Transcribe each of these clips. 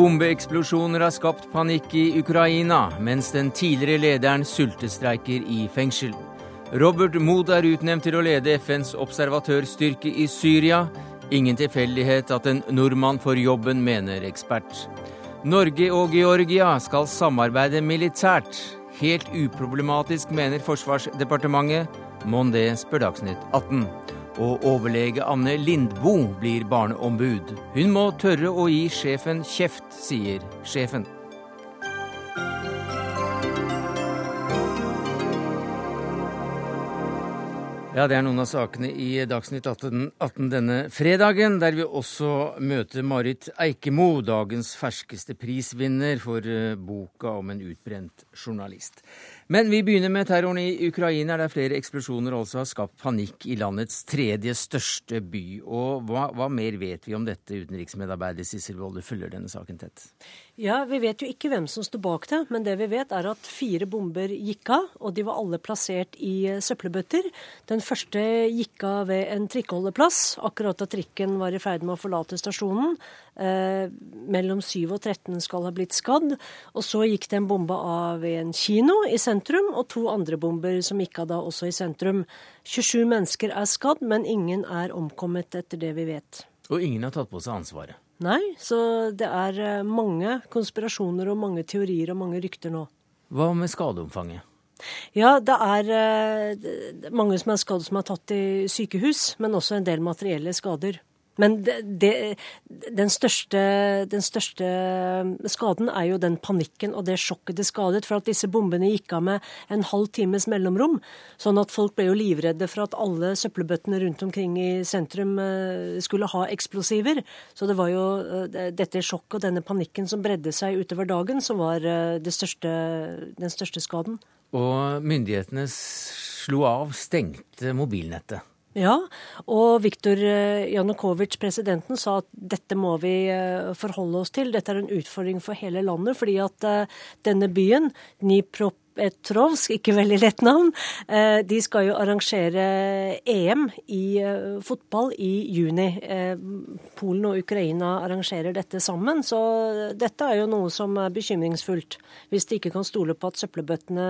Bombeeksplosjoner har skapt panikk i Ukraina, mens den tidligere lederen sultestreiker i fengsel. Robert Mood er utnevnt til å lede FNs observatørstyrke i Syria. Ingen tilfeldighet at en nordmann får jobben, mener ekspert. Norge og Georgia skal samarbeide militært. Helt uproblematisk, mener Forsvarsdepartementet. Mon det, spør Dagsnytt 18. Og overlege Anne Lindboe blir barneombud. Hun må tørre å gi sjefen kjeft, sier sjefen. Ja, Det er noen av sakene i Dagsnytt 18, 18, denne fredagen, der vi også møter Marit Eikemo, dagens ferskeste prisvinner for eh, boka om en utbrent journalist. Men vi begynner med terroren i Ukraina, der flere eksplosjoner altså har skapt panikk i landets tredje største by. Og hva, hva mer vet vi om dette, utenriksmedarbeider Sissel Wold, du følger denne saken tett? Ja, Vi vet jo ikke hvem som står bak det, men det vi vet er at fire bomber gikk av, og de var alle plassert i eh, søppelbøtter. Den første gikk av ved en trikkeholdeplass, akkurat da trikken var i ferd med å forlate stasjonen. Eh, mellom 7 og 13 skal ha blitt skadd. Og så gikk det en bombe av ved en kino i sentrum, og to andre bomber som gikk av da også i sentrum. 27 mennesker er skadd, men ingen er omkommet, etter det vi vet. Og ingen har tatt på seg ansvaret? Nei, så det er eh, mange konspirasjoner og mange teorier og mange rykter nå. Hva med skadeomfanget? Ja, det er eh, mange som er skadd som er tatt i sykehus, men også en del materielle skader. Men det, det, den, største, den, største, skaden er jo den panikken og det sjokket det skadet. For at disse bombene gikk av med en halv times mellomrom. Sånn at folk ble jo livredde for at alle søppelbøttene rundt omkring i sentrum eh, skulle ha eksplosiver. Så det var jo eh, dette sjokket og denne panikken som bredde seg utover dagen, som var eh, største, den største skaden. Og myndighetene slo av, stengte mobilnettet. Ja, og Viktor eh, Janukovitsj, presidenten, sa at dette må vi eh, forholde oss til. Dette er en utfordring for hele landet, fordi at eh, denne byen, Dniprop Petrovsk, ikke veldig lett navn, de skal jo arrangere EM i fotball i juni. Polen og Ukraina arrangerer dette sammen, så dette er jo noe som er bekymringsfullt. Hvis de ikke kan stole på at søppelbøttene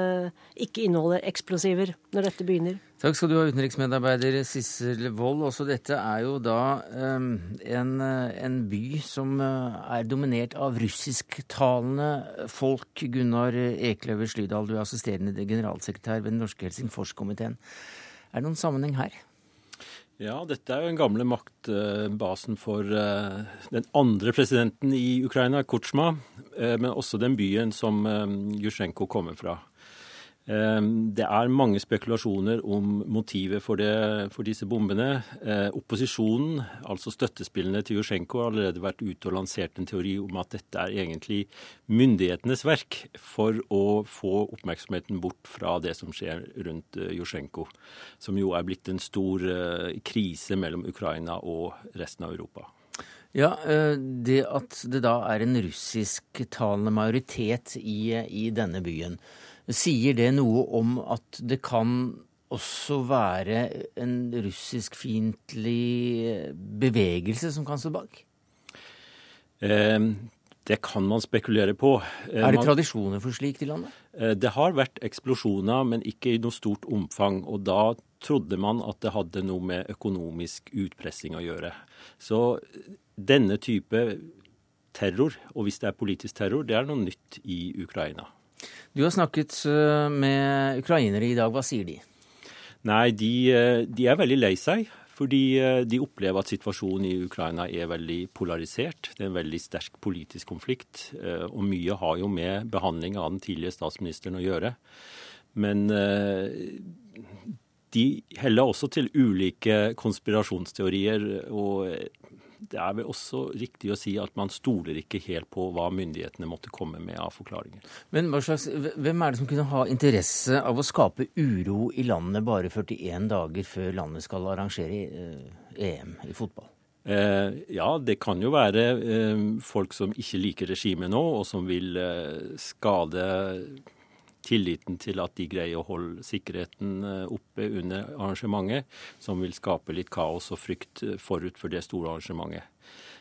ikke inneholder eksplosiver når dette begynner. Takk skal du ha, utenriksmedarbeider Sissel Wold. Også dette er jo da um, en, en, by som er dominert av russisktalende folk. Gunnar Ekløver Slydal, du er assisterende generalsekretær ved den norske Helsingforskomiteen. Er det noen sammenheng her? Ja, dette er jo den gamle maktbasen for eh, den andre presidenten i Ukraina, Kutsjma, eh, men også den byen som eh, Jusjenko kommer fra. Ehm, det er mange spekulasjoner om motivet for, det, for disse bombene. Eh, opposisjonen, altså støttespillene til Jusjenko, har allerede vært ute og lansert en teori om at dette er egentlig myndighetenes verk for å få oppmerksomheten bort fra det som skjer rundt eh, Jusjenko, som jo er blitt en stor eh, krise mellom Ukraina og resten av Europa. Ja, Det at det da er en russisktalende majoritet i, i denne byen, Sier det noe om at det kan også være en russiskfiendtlig bevegelse som kan stå bak? Eh, det kan man spekulere på. Eh, er det tradisjoner for slikt i landet? Eh, det har vært eksplosjoner, men ikke i noe stort omfang. Og da trodde man at det hadde noe med økonomisk utpressing å gjøre. Så denne type terror, og hvis det er politisk terror, det er noe nytt i Ukraina. Du har snakket eh, med ukrainere i dag. Hva sier de? Nei, de, eh, de er veldig lei seg. Fordi eh, de opplever at situasjonen i Ukraina er veldig polarisert. Det er en veldig sterk politisk konflikt. Og mye har jo med behandling av den tidligere statsministeren å gjøre. Men de heller også til ulike konspirasjonsteorier. Og det er vel også riktig å si at man stoler ikke helt på hva myndighetene måtte komme med av forklaringer. Men slags, hvem er det som kunne ha interesse av å skape uro i landet bare 41 dager før landet skal arrangere EM eh, e i fotball? Eh, ja, det kan jo være eh, folk som ikke liker regimet nå, og som vil eh, skade tilliten til at de greier å holde sikkerheten eh, oppe under arrangementet, som vil skape litt kaos og frykt eh, forut for det store arrangementet.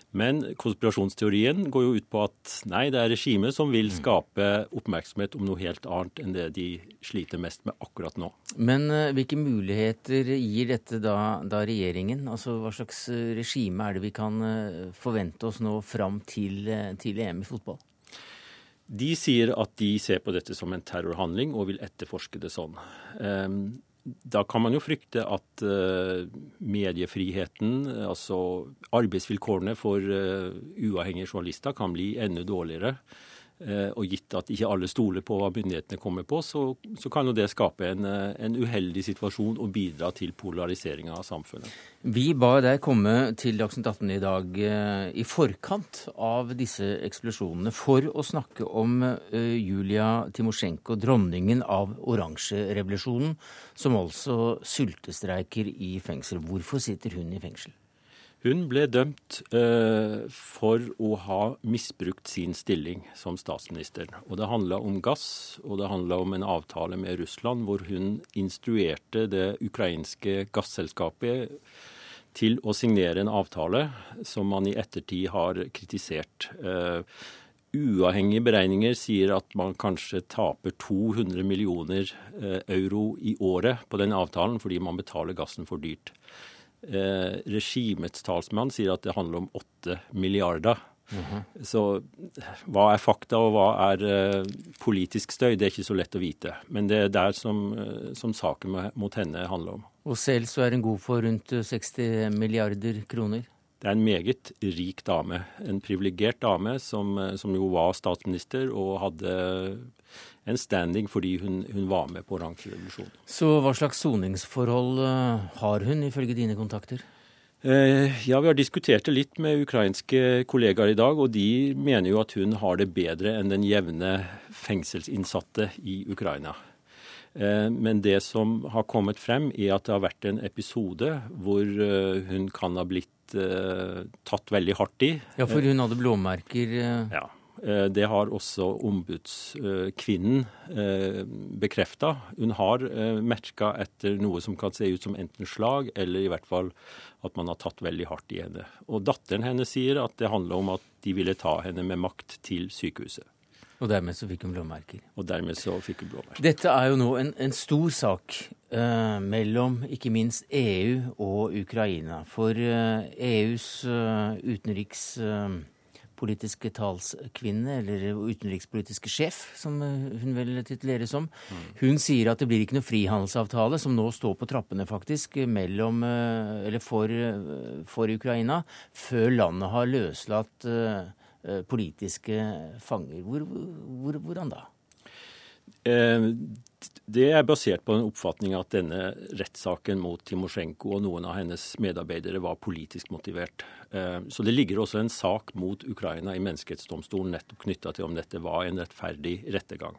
Men konspirasjonsteorien går jo ut på at nei, det er regimet som vil skape oppmerksomhet om noe helt annet enn det de sliter mest med akkurat nå. Men uh, hvilke muligheter gir dette da, da, regjeringen? Altså Hva slags eh, regime er det vi kan forvente oss nå fram til, til EM i fotball? De sier at de ser på dette som en terrorhandling og vil etterforske det sånn. Um, da kan man jo frykte at uh, mediefriheten, altså arbeidsvilkårene for uh, uavhengige journalister, kan bli enda dårligere. Uh, og gitt at ikke alle stoler på hva myndighetene kommer på, så, så kan jo det skape en, en, uheldig situasjon og bidra til polariseringa av samfunnet. Vi ba deg komme til Dagsnytt 18 i dag i forkant av disse eksplosjonene for å snakke om Julia Timosjenko, dronningen av oransjerevolusjonen som altså sultestreiker i fengsel. Hvorfor sitter hun i fengsel? Hun ble dømt eh, for å ha misbrukt sin stilling som statsminister. Og Det handla om gass, og det handla om en avtale med Russland hvor hun instruerte det ukrainske gasselskapet til å signere en avtale som man i ettertid har kritisert. Eh, Uavhengige beregninger sier at man kanskje taper 200 millioner eh, euro i året på den avtalen fordi man betaler gassen for dyrt. Eh, regimets talsmann sier at det handler om åtte milliarder. Mm -hmm. Så hva er fakta og hva er eh, politisk støy, det er ikke så lett å vite. Men det er der som, eh, som saken mot henne handler om. Og selv så er hun god for rundt 60 milliarder kroner? Det er en meget rik dame. En privilegert dame som, som, jo var statsminister og hadde en standing fordi hun, hun var med på oransjerevolusjonen. Så hva slags soningsforhold eh, har hun, ifølge dine kontakter? Eh, ja, Vi har diskutert det litt med ukrainske kollegaer i dag, og de mener jo at hun har det bedre enn den jevne fengselsinnsatte i Ukraina. Eh, men det som har kommet frem, er at det har vært en episode hvor hun kan ha blitt tatt veldig hardt i. Ja, for hun hadde blåmerker? Ja. Det har også ombudskvinnen uh, bekrefta. Hun har merka etter noe som kan se ut som enten slag, eller i hvert fall at man har tatt veldig hardt i henne. Og datteren hennes sier at det handler om at de ville ta henne med makt til sykehuset. Og dermed så fikk hun blåmerker. Og dermed så fikk hun blåmerker. Dette er jo nå en, en stor sak uh, mellom ikke minst EU og Ukraina. For uh, EUs uh, utenrikspolitiske talskvinne, eller utenrikspolitiske sjef, som hun vel tituleres som, hun sier at det blir ikke noe frihandelsavtale, som nå står på trappene faktisk, mellom, eller for, for Ukraina, før landet har løslatt Eh, politiske fanger. Hvor, hvor, hvordan da? Eh, det er basert på en oppfatning at denne rettssaken mot Timosjenko og noen av hennes medarbeidere var politisk motivert. Eh, så det ligger også en sak mot Ukraina i menneskerettsdomstolen nettopp knytta til om dette var en rettferdig rettergang.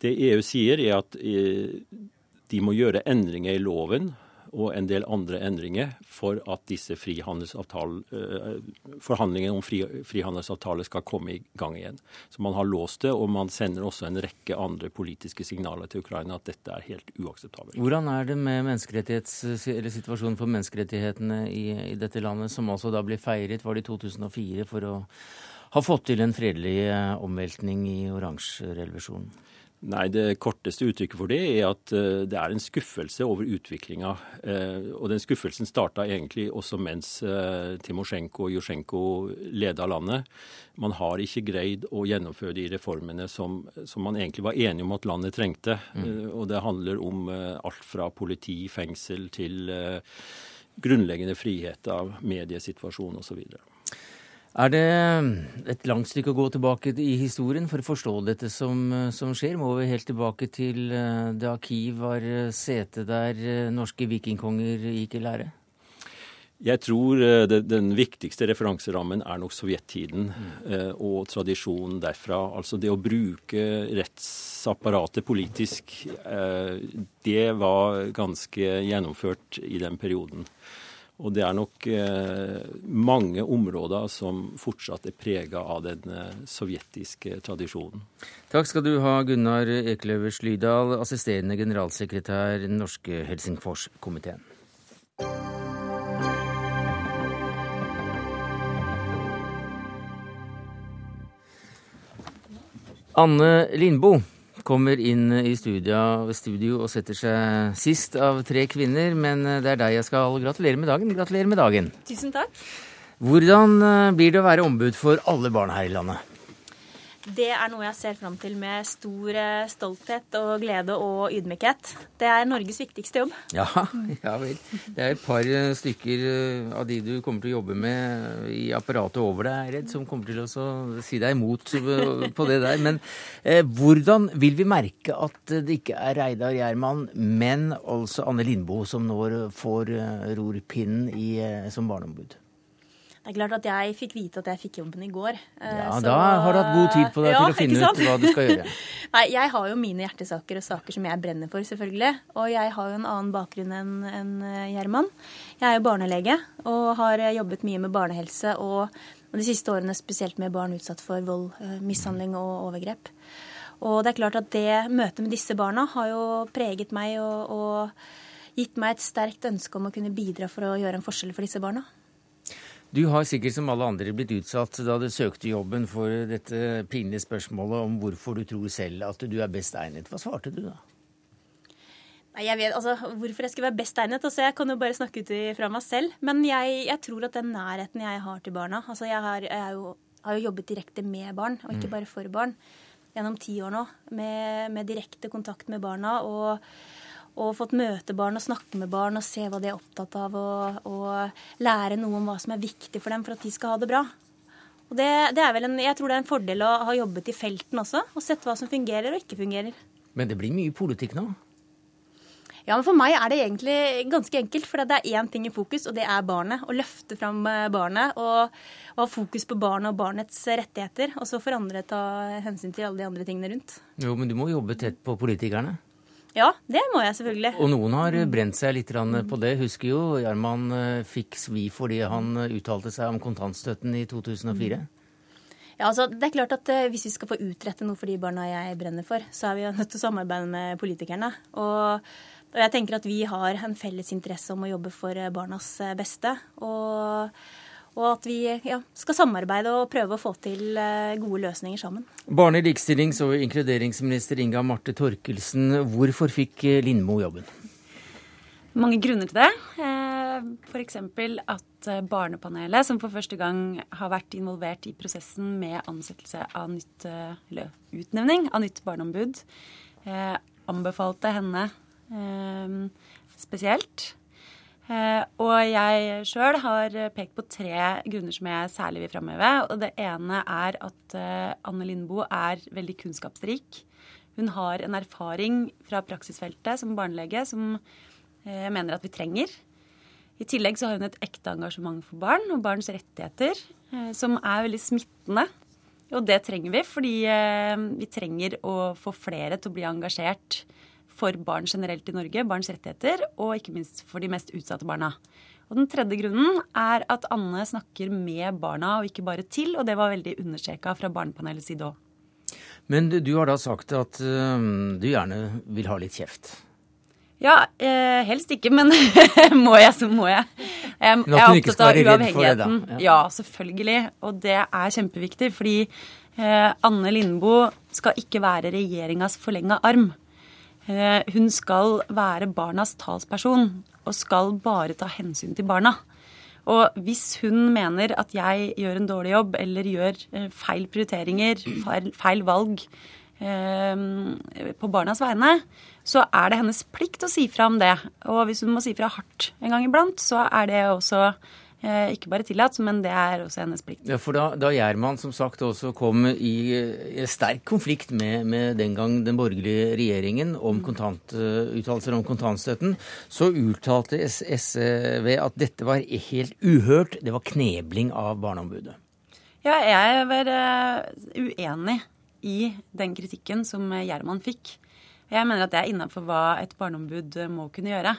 Det EU sier, er at de må gjøre endringer i loven og en del andre endringer for at disse eh, forhandlingene om fri, frihandelsavtale skal komme i gang igjen. Så man har låst det, og man sender også en rekke andre politiske signaler til Ukraina at dette er helt uakseptabelt. Hvordan er det med situasjonen for menneskerettighetene i, i, dette landet, som altså da blir feiret, var det i 2004, for å ha fått til en fredelig eh, omveltning i oransjerevolusjonen? Nei, Det korteste uttrykket for det er at uh, det er en skuffelse over utviklinga. Uh, og den skuffelsen starta egentlig også mens uh, Timosjenko og Jusjenko leda landet. Man har ikke greid å gjennomføre de reformene som, som man egentlig var enige om at landet trengte. Mm. og det handler om alt fra politi, fengsel til grunnleggende frihet av mediesituasjon osv. Er det et langt stykke å gå tilbake i historien for å forstå dette som, som skjer? Må vi helt tilbake til eh, da Kiev var setet sete der norske vikingkonger gikk i lære? Jeg tror det, den viktigste referanserammen er nok sovjettiden mm. og tradisjonen derfra. Altså det å bruke rettsapparatet politisk, det var ganske gjennomført i den perioden. Og det er nok eh, mange områder som fortsatt er prega av den eh, sovjetiske tradisjonen. Takk skal du ha, Gunnar Ekløvers Lydahl, assisterende generalsekretær i den norske Helsingforskomiteen. Anne Lindboe kommer inn i studio, studio, og setter seg sist av tre kvinner, men det er deg jeg skal gratulere med dagen. Gratulerer med dagen. Tusen takk. Hvordan eh, blir det å være ombud for alle barn her i landet? Det er noe jeg ser fram til med stor eh, stolthet og glede og ydmykhet. Det er Norges viktigste jobb. Ja, ja vel. Det er et par eh, stykker eh, av de du kommer til å jobbe med i apparatet over deg, Redd, som kommer til å si deg imot på det der. Men eh, hvordan vil vi merke at det ikke er Reidar Gjerman, men altså Anne Lindboe som nå får rorpinnen i, som barneombud? Det er klart at jeg fikk vite at jeg fikk jobben i går. Eh, ja, så, Da har du hatt god tid på deg ja, til å finne ut hva du skal gjøre. Nei, Jeg har jo mine hjertesaker og saker som jeg brenner for, selvfølgelig. Og jeg har jo en annen bakgrunn enn en eh, Gjerman. Jeg er jo barnelege og har eh, jobbet mye med barnehelse og, og de siste årene spesielt med barn utsatt for vold, mishandling og overgrep. Og det er klart at det møtet med disse barna har jo preget meg og, og gitt meg et sterkt ønske om å kunne bidra for å gjøre en forskjell for disse barna. Du har sikkert som alle andre blitt utsatt da du søkte jobben for dette pinlige spørsmålet om hvorfor du tror selv at du er best egnet. Hva svarte du da? Nei, jeg vet, altså, Hvorfor jeg skulle være best egnet? Altså, jeg kan jo bare snakke ut fra meg selv. Men jeg, jeg, tror at den nærheten jeg har til barna altså Jeg har, jeg jo, har jo jobbet direkte med barn, og ikke mm. bare for barn, gjennom ti år nå. Med, med direkte kontakt med barna. og og fått møte barn og snakke med barn og se hva de er opptatt av, og, og lære noe om hva som er viktig for dem for at de skal ha det bra. Og det, det er vel en, jeg tror det er en fordel å ha jobbet i felten også, og sett hva som fungerer og ikke fungerer. Men det blir mye politikk nå? Ja, men For meg er det egentlig ganske enkelt. For det er én ting i fokus, og det er barnet. Å løfte fram eh, barnet og, og ha fokus på barnet og barnets rettigheter. Og så får andre ta hensyn til alle de andre tingene rundt. Jo, men du må jobbe tett på politikerne? Ja, det må jeg selvfølgelig. Og noen har brent seg litt på det. Husker jo Gjerman eh, fikk svi fordi han eh, uttalte seg om kontantstøtten i 2004. Ja, altså, det er klart at eh, Hvis vi skal få utrette noe for de barna jeg brenner for, så er vi nødt til å samarbeide med politikerne. Og, og jeg tenker at vi har en felles interesse om å jobbe for barnas beste. Og og at vi ja, skal samarbeide og prøve å få til eh, gode løsninger sammen. Barne-, likestillings- og inkluderingsminister Inga Marte Torkelsen, hvorfor fikk eh, Lindmo jobben? Mange grunner til det. Eh, F.eks. at Barnepanelet, som for første gang har vært involvert i prosessen med ansettelse av nytt, eller utnevning av nytt barneombud, anbefalte henne spesielt. Eh, og jeg sjøl har pekt på tre grunner som jeg særlig vil framheve. Og det ene er at eh, Anne Lindboe er veldig kunnskapsrik. Hun har en erfaring fra praksisfeltet som barnelege som eh, jeg mener at vi trenger. I tillegg så har hun et ekte engasjement for barn og barns rettigheter, som er veldig smittende. Og det trenger vi, fordi vi trenger å få flere til å bli engasjert for barn generelt i Norge, barns rettigheter, og ikke minst for de mest utsatte barna. Og Den tredje grunnen er at Anne snakker med barna og ikke bare til, og det var veldig understreka fra Barnepanelets side òg. Men du har da sagt at uh, du gjerne vil ha litt kjeft? Ja, eh, helst ikke, men må jeg, så må jeg. Jeg, jeg er opptatt av uavhengigheten. Det, ja. ja. selvfølgelig. Og det er kjempeviktig, fordi eh, Anne Lindboe skal ikke være regjeringas forlenga arm. Eh, hun skal være barnas talsperson og skal bare ta hensyn til barna. Og hvis hun mener at jeg gjør en dårlig jobb eller gjør eh, feil prioriteringer, feil, valg eh, på barnas vegne, så er det hennes plikt å si fra om det. Og hvis hun må si fra hardt en gang iblant, så er det også ikke bare tillatt, men det er også hennes plikt. Ja, for Da, da Gjerman som sagt også kom i, sterk konflikt med, med, den gang den borgerlige regjeringen om kontant, uh, uttalelser om kontantstøtten, så uttalte SV at dette var helt uhørt. Det var knebling av Barneombudet. Ja, jeg var uh, uenig i den kritikken som Gjerman fikk. Jeg mener at det er innafor hva et barneombud må kunne gjøre.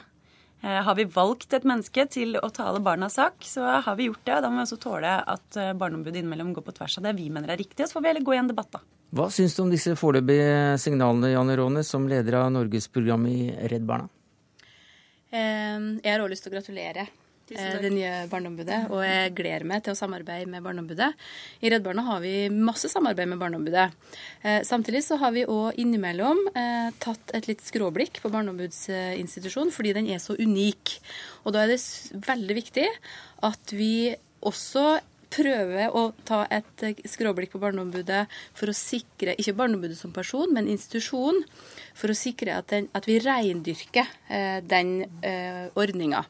Eh, har vi valgt et menneske til å tale barnas sak, så har vi gjort det. Da må vi også tåle at eh, Barneombudet innimellom går på tvers av det vi mener er riktig. Og så får vi heller gå i en debatt, da. Hva syns du om disse foreløpige signalene, Janne Råne, som leder av Norges program i Redd Barna? Jeg har også lyst til å gratulere eh, det nye Barneombudet, og jeg gleder meg til å samarbeide med Barneombudet. I Redd Barna har vi masse samarbeid med Barneombudet. Eh, samtidig så har vi òg innimellom eh, tatt et litt skråblikk på barneombudsinstitusjonen, fordi den er så unik. Og da er det veldig viktig at vi også prøve å ta et skråblikk på Barneombudet for å sikre, ikke Barneombudet som person, men institusjon, for å sikre at, den, at vi reindyrker eh, den eh, ordninga.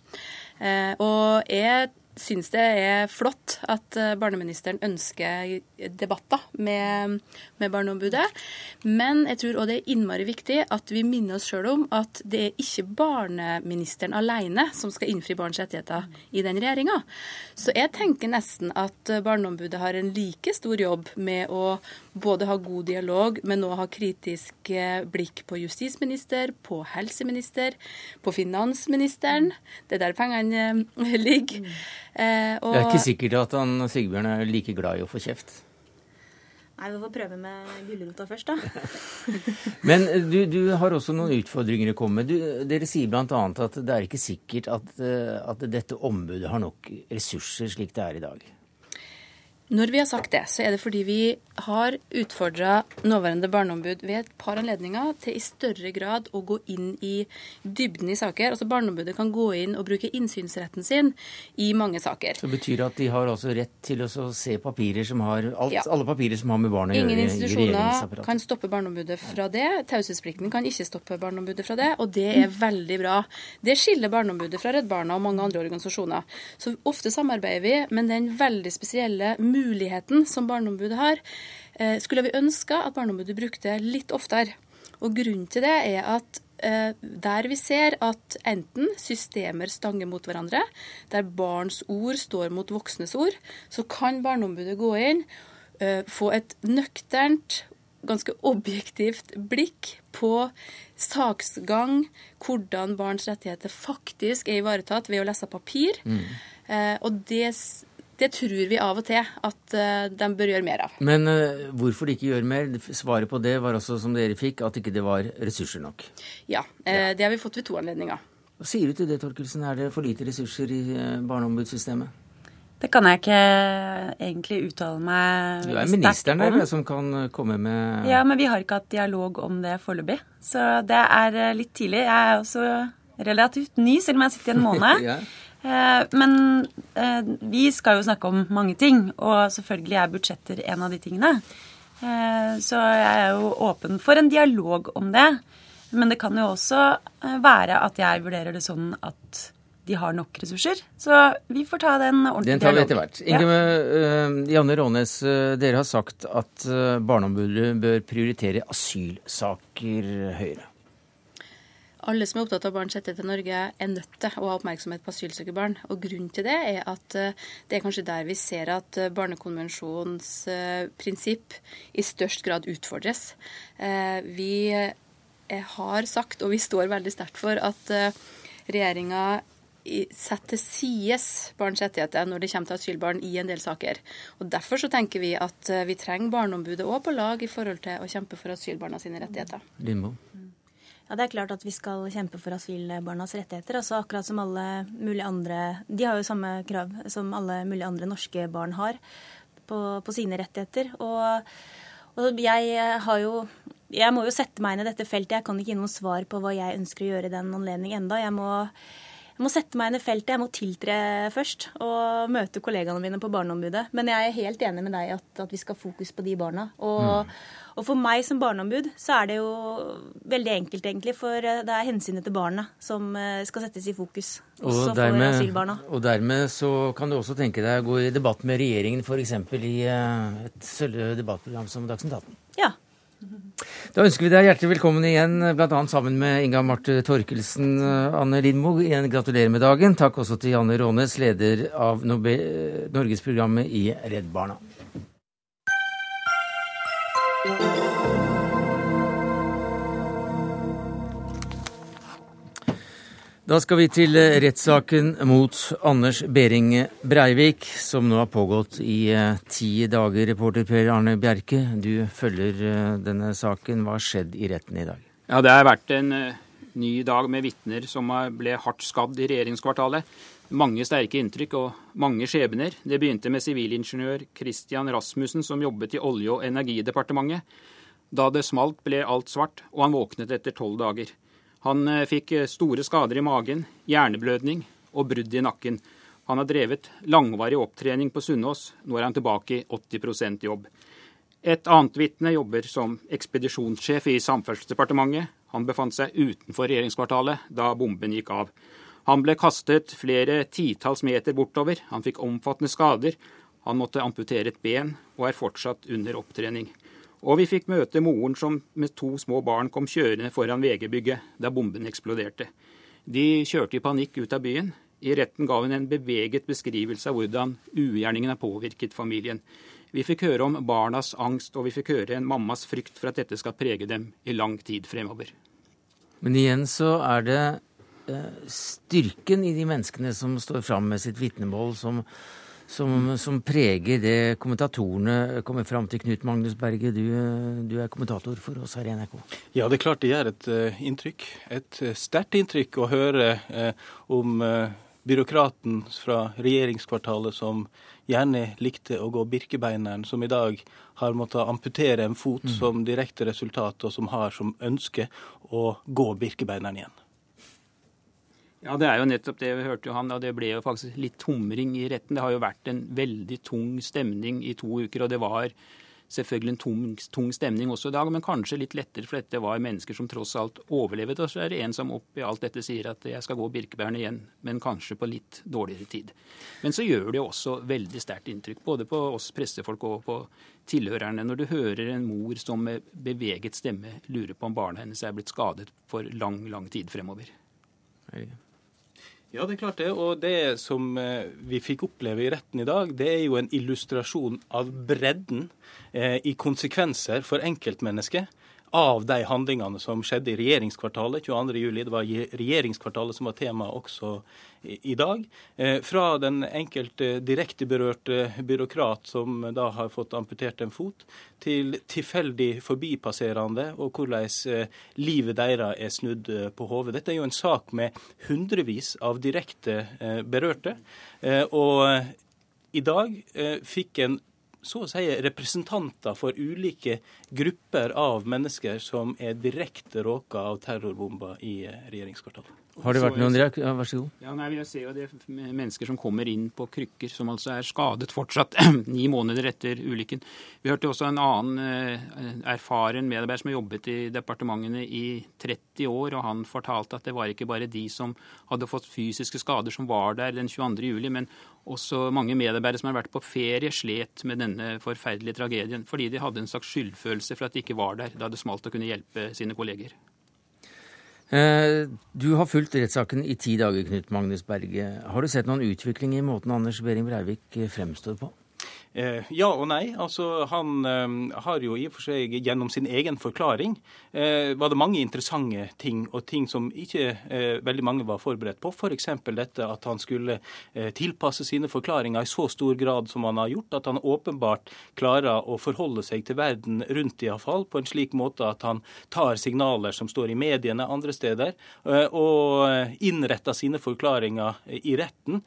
Eh, og jeg syns det er flott at eh, barneministeren ønsker debatter med, med Barneombudet. Men jeg tror òg det er innmari viktig at vi minner oss sjøl om at det er ikke barneministeren alene som skal innfri barns rettigheter i den regjeringa. Så jeg tenker nesten at Barneombudet har en like stor jobb med å både ha god dialog, men òg ha kritisk eh, blikk på justisminister, på helseminister, på finansministeren. Det er der pengene eh, ligger. Eh, og... Det er ikke sikkert at han Sigbjørn er like glad i å få kjeft. Nei, Vi får prøve med gulrota først, da. Men du, du, har også noen utfordringer å komme med. Du, dere sier bl.a. at det er ikke sikkert at, at dette ombudet har nok ressurser slik det er i dag. Når vi har sagt det, så er det fordi vi har utfordra nåværende barneombud ved et par anledninger til i større grad å gå inn i dybden i saker. Altså Barneombudet kan gå inn og bruke innsynsretten sin i mange saker. Så betyr det at de har altså rett til å se papirer som har alt, ja. alle papirer som har med barn å gjøre? Ingen institusjoner kan stoppe Barneombudet fra det. Taushetsplikten kan ikke stoppe Barneombudet fra det, og det er veldig bra. Det skiller Barneombudet fra Redd Barna og mange andre organisasjoner. Så ofte samarbeider vi, men den veldig spesielle muligheten muligheten som Barneombudet har, eh, skulle vi ønske at Barneombudet brukte litt oftere. Og Grunnen til det er at eh, der vi ser at enten systemer stanger mot hverandre, der barns ord står mot voksnes ord, så kan Barneombudet gå inn, eh, få et nøkternt, ganske objektivt blikk på saksgang, hvordan barns rettigheter faktisk er ivaretatt ved å lese papir. Mm. og det det tror vi av og til at uh, de bør gjøre mer av. Men uh, hvorfor de ikke gjør mer? Svaret på det var også, som dere fikk, at ikke det var ressurser nok. Ja, uh, ja. det har vi fått ved to anledninger. Hva sier du til det, Torkelsen? Er det for lite ressurser i barneombudssystemet? Det kan jeg ikke egentlig uttale meg sterkt om. Du er ministeren der som kan komme med Ja, men vi har ikke hatt dialog om det foreløpig. Så det er litt tidlig. Jeg er også relativt ny, selv om jeg har sittet i en måned. ja. Eh, men eh, vi skal jo snakke om mange ting, og selvfølgelig er budsjetter en av de tingene. Eh, så jeg er jo åpen for en dialog om det. Men det kan jo også være at jeg vurderer det sånn at de har nok ressurser. Så vi får ta den ordentlige Den tar vi etter hvert. Inge ja. Janne Rånes, dere har sagt at Barneombudet bør prioritere asylsaker høyere. Alle som er opptatt av barns rettigheter i Norge, er nødt til å ha oppmerksomhet på asylsøkerbarn. Og Grunnen til det er at eh, det er kanskje der vi ser at eh, barnekonvensjonens eh, prinsipp i størst grad utfordres. Vi har sagt, og vi står veldig sterkt for, at regjeringa setter til sides barns rettigheter når det kommer til asylbarn i en del saker. Og Derfor så tenker vi at vi trenger Barneombudet òg på lag i forhold til å kjempe for asylbarna sine rettigheter. Lindmo. Ja, Det er klart at vi skal kjempe for asylbarnas rettigheter. altså Akkurat som alle mulige andre De har jo samme krav som alle mulige andre norske barn har på, på sine rettigheter. Og, og, jeg har jo Jeg må jo sette meg inn i dette feltet. Jeg kan ikke gi noe svar på hva jeg ønsker å gjøre i den anledning enda. Jeg må, jeg må sette meg inn i feltet. Jeg må tiltre først og møte kollegaene mine på Barneombudet. Men jeg er helt enig med deg at, at vi skal ha fokus på de barna. Og mm. Og for meg som barneombud så er det jo veldig enkelt, egentlig. For eh, det er hensynet til barna som eh, skal settes i fokus. Også og dermed, for asylbarna. Og dermed så kan du også tenke deg å gå i debatt med regjeringen, f.eks. i eh, et debattprogram som Dagsnytt 18. Ja. Da ønsker vi deg hjertelig velkommen igjen, bl.a. sammen med Inga Marte Torkelsen. Anne Lindmo, igjen gratulerer med dagen. Takk også til Janne Rånes, leder av Norgesprogrammet i Redd Barna. Da skal vi til eh, rettssaken mot Anders Behring Breivik, som nå har pågått i eh, ti dager. Reporter Per Arne Bjerke, du følger eh, denne saken. Hva har skjedd i retten i dag? Ja, Det har vært en ny dag med vitner som ble hardt skadd i regjeringskvartalet. Mange sterke inntrykk og mange skjebner. Det begynte med sivilingeniør Christian Rasmussen, som jobbet i Olje- og energidepartementet. Da det smalt, ble alt svart, og han våknet etter tolv dager. Han eh, fikk eh, store skader i magen, hjerneblødning og brudd i nakken. Han har drevet langvarig opptrening på Sunnaas. Nå er han tilbake i 80% jobb. Et annet vitne jobber som ekspedisjonssjef i Samferdselsdepartementet. Han befant seg utenfor regjeringskvartalet da bomben gikk av. Han ble kastet flere titalls meter bortover. Han fikk omfattende skader. Han måtte amputere et ben og er fortsatt under opptrening. Og vi fikk møte moren som med to små barn kom kjørende foran VG-bygget da bomben eksploderte. De kjørte i panikk ut av byen. I retten ga hun en beveget beskrivelse av hvordan ugjerningen har påvirket familien. Vi fikk høre om barnas angst, og vi fikk høre en mammas frykt for at dette skal prege dem i lang tid fremover. Men igjen så er det eh, styrken i de menneskene som står fram med sitt vitnemål, som, som, som, preger det kommentatorene kommer fram til. Knut Magnus Berge, du, du, er kommentator for oss her i NRK. Ja, det er klart det gjør et uh, inntrykk. Et uh, sterkt inntrykk å høre uh, om byråkraten fra regjeringskvartalet som gjerne likte å gå Birkebeineren, som i dag har måttet amputere en fot mm. som direkte resultat, og som har som ønske å gå Birkebeineren igjen. Ja, det er jo nettopp det vi hørte jo han, og det ble jo faktisk litt humring i retten. Det har jo vært en veldig tung stemning i to uker, og det var selvfølgelig en tung, tung, stemning også i dag, men kanskje litt lettere, for dette var mennesker som tross alt overlevet. Og så er det en som oppi alt dette sier at jeg skal gå Birkebærene igjen, men kanskje på litt dårligere tid. Men så gjør det jo også veldig sterkt inntrykk, både på oss pressefolk og på tilhørerne, når du hører en mor som med beveget stemme lurer på om barna hennes er blitt skadet for lang, lang tid fremover. Ja, det er klart det. Og det som eh, vi fikk oppleve i retten i dag, det er jo en illustrasjon av bredden eh, i konsekvenser for enkeltmennesket av de handlingene som skjedde i regjeringskvartalet 22.07. Det var regjeringskvartalet som var tema også i dag. Eh, fra den enkelte direkte berørte byråkrat som da har fått amputert en fot, til tilfeldig forbipasserende og hvordan eh, livet deres er snudd eh, på hodet. Dette er jo en sak med hundrevis av direkte berørte. Og i dag fikk en så å si representanter for ulike grupper av mennesker som er direkte råka av terrorbomber i regjeringskvartalet. Har det vært noen reak... Ja, vær så god. Ja, nei, Jeg ser jo det mennesker som kommer inn på krykker, som altså er skadet fortsatt ni måneder etter ulykken. Vi hørte også en annen eh, erfaren medarbeider som har jobbet i departementene i 30 år, og han fortalte at det var ikke bare de som hadde fått fysiske skader som var der den 22. juli, men også mange medarbeidere som har vært på ferie, slet med denne forferdelige tragedien fordi de hadde en slags skyldfølelse for at de ikke var der da det smalt å kunne hjelpe sine kolleger. Eh, du har fulgt rettssaken i ti dager, Knut Magnus Berge. Har du sett noen utvikling i måten Anders Behring Breivik eh, fremstår på? Eh, ja og nei. Altså, han eh, har jo i og for seg gjennom sin egen forklaring eh, var det mange interessante ting, og ting som ikke veldig mange var forberedt på. F.eks. For dette at han skulle tilpasse sine forklaringer i så stor grad som han har gjort, at han åpenbart klarer å forholde seg til verden rundt iallfall på en slik måte at han tar signaler som står i mediene andre steder, og innretter sine forklaringer i retten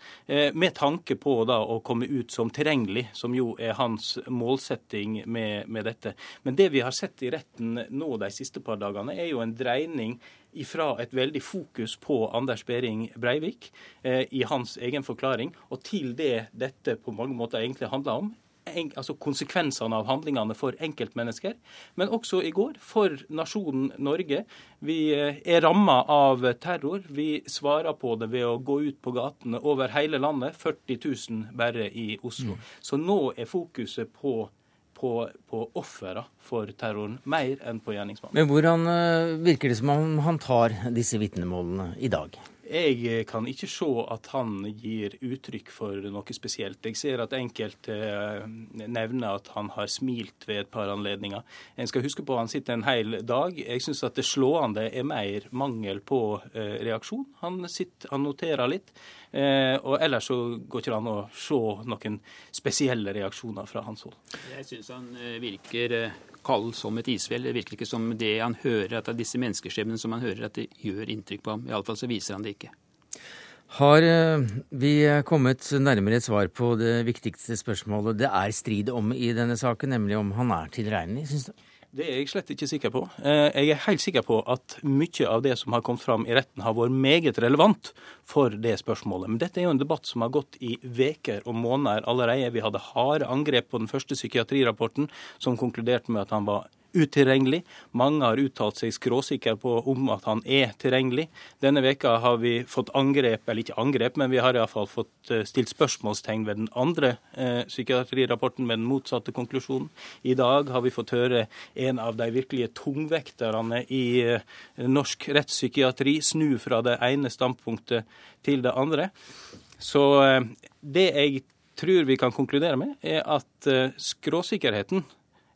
med tanke på da å komme ut som tilregnelig. som jo er hans målsetting med, med, dette. Men det vi har sett i retten nå de siste par dagene, er jo en dreining ifra et veldig fokus på Anders Behring Breivik eh, i hans egen forklaring, og til det dette på mange måter egentlig handler om, altså konsekvensene av handlingene for enkeltmennesker, men også i går for nasjonen Norge. Vi eh, er ramma av terror. Vi svarer på det ved å gå ut på gatene over hele landet. 40 000 bare i Oslo. Mm. Så nå er fokuset på på, på ofrene for terroren, mer enn på gjerningsmannen. Men hvordan eh, virker det som om han tar disse vitnemålene i dag? Jeg eh, kan ikke se at han gir uttrykk for noe spesielt. Jeg ser at enkelte eh, nevner at han har smilt ved et par anledninger. En skal huske på at han sitter en hel dag. Jeg syns at det slående er mer mangel på eh, reaksjon. Han, sitter, han noterer litt. Og ellers så går ikke an å se noen spesielle reaksjoner fra hans hold. Jeg syns han virker kald som et isfjell. Det virker ikke som det han hører, at det er disse menneskeskjebnene som han hører, at det gjør inntrykk på ham. Iallfall så viser han det ikke. Har vi kommet nærmere et svar på det viktigste spørsmålet det er strid om i denne saken, nemlig om han er tilregnelig, syns du? Det er jeg slett ikke sikker på. Eh, jeg er helt sikker på at mye av det som har kommet fram i retten, har vært meget relevant for det spørsmålet. Men dette er jo en debatt som har gått i veker og måneder allerede. Vi hadde harde angrep på den første psykiatrirapporten, som konkluderte med at han var utilregnelig. Mange har uttalt seg skråsikker på om at han er tilregnelig. Denne veka har vi fått angrep, eller ikke angrep, men vi har iallfall fått eh, stilt spørsmålstegn ved den andre eh, psykiatrirapporten med den motsatte konklusjonen. I dag har vi fått høre en av de virkelige tungvekterne i eh, norsk rettspsykiatri snu fra det ene standpunktet til det andre. Så eh, det jeg tror vi kan konkludere med, er at eh, skråsikkerheten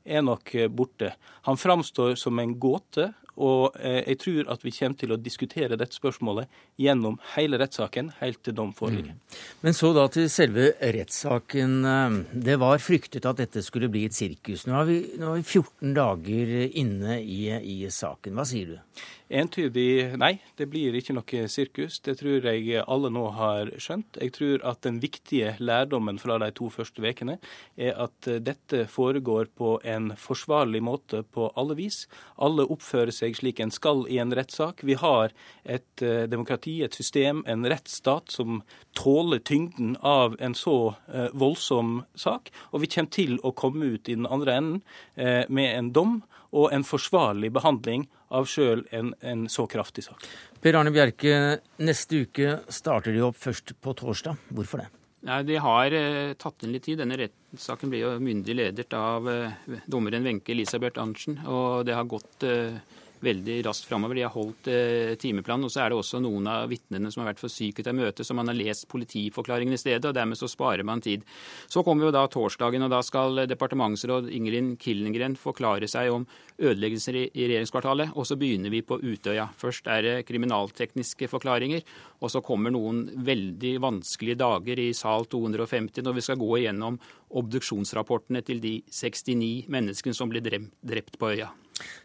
er nok eh, borte. Han framstår som en gåte, og eh, jeg tror at vi kommer til å diskutere dette spørsmålet gjennom hele rettssaken, helt til dom foreligger. Mm. Men så da til selve rettssaken. Eh, det var fryktet at dette skulle bli et sirkus. Nå er vi, nå er vi 14 dager inne i, i saken. Hva sier du? Entydig nei, det blir ikke noe sirkus. Det tror jeg alle nå har skjønt. Jeg tror at den viktige lærdommen fra de to første ukene er at dette foregår på en forsvarlig måte på alle vis. Alle oppfører seg slik en skal i en rettssak. Vi har et eh, demokrati, et system, en rettsstat som tåler tyngden av en så eh, voldsom sak. Og vi kommer til å komme ut i den andre enden eh, med en dom og en forsvarlig behandling av sjøl en, en, så kraftig sak. Per Arne Bjerke, neste uke starter de opp først på torsdag. Hvorfor det? Nei, De har eh, tatt inn litt tid. Denne rettssaken ble jo myndig ledet av eh, dommeren Wenche Elisabeth Arntzen. Og det har gått eh, veldig raskt framover. De har holdt eh, timeplanen. Og så er det også noen av vitnene som har vært for syke til møte, så man har lest politiforklaringen i stedet, og dermed så sparer man tid. Så kommer jo da torsdagen, og da skal departementsråd Ingrid Killengren forklare seg om ødeleggelser i, i regjeringskvartalet. Og så begynner vi på Utøya. Først er det kriminaltekniske forklaringer, og så kommer noen veldig vanskelige dager i sal 250 når vi skal gå igjennom obduksjonsrapportene til de 69 menneskene som ble drept på øya.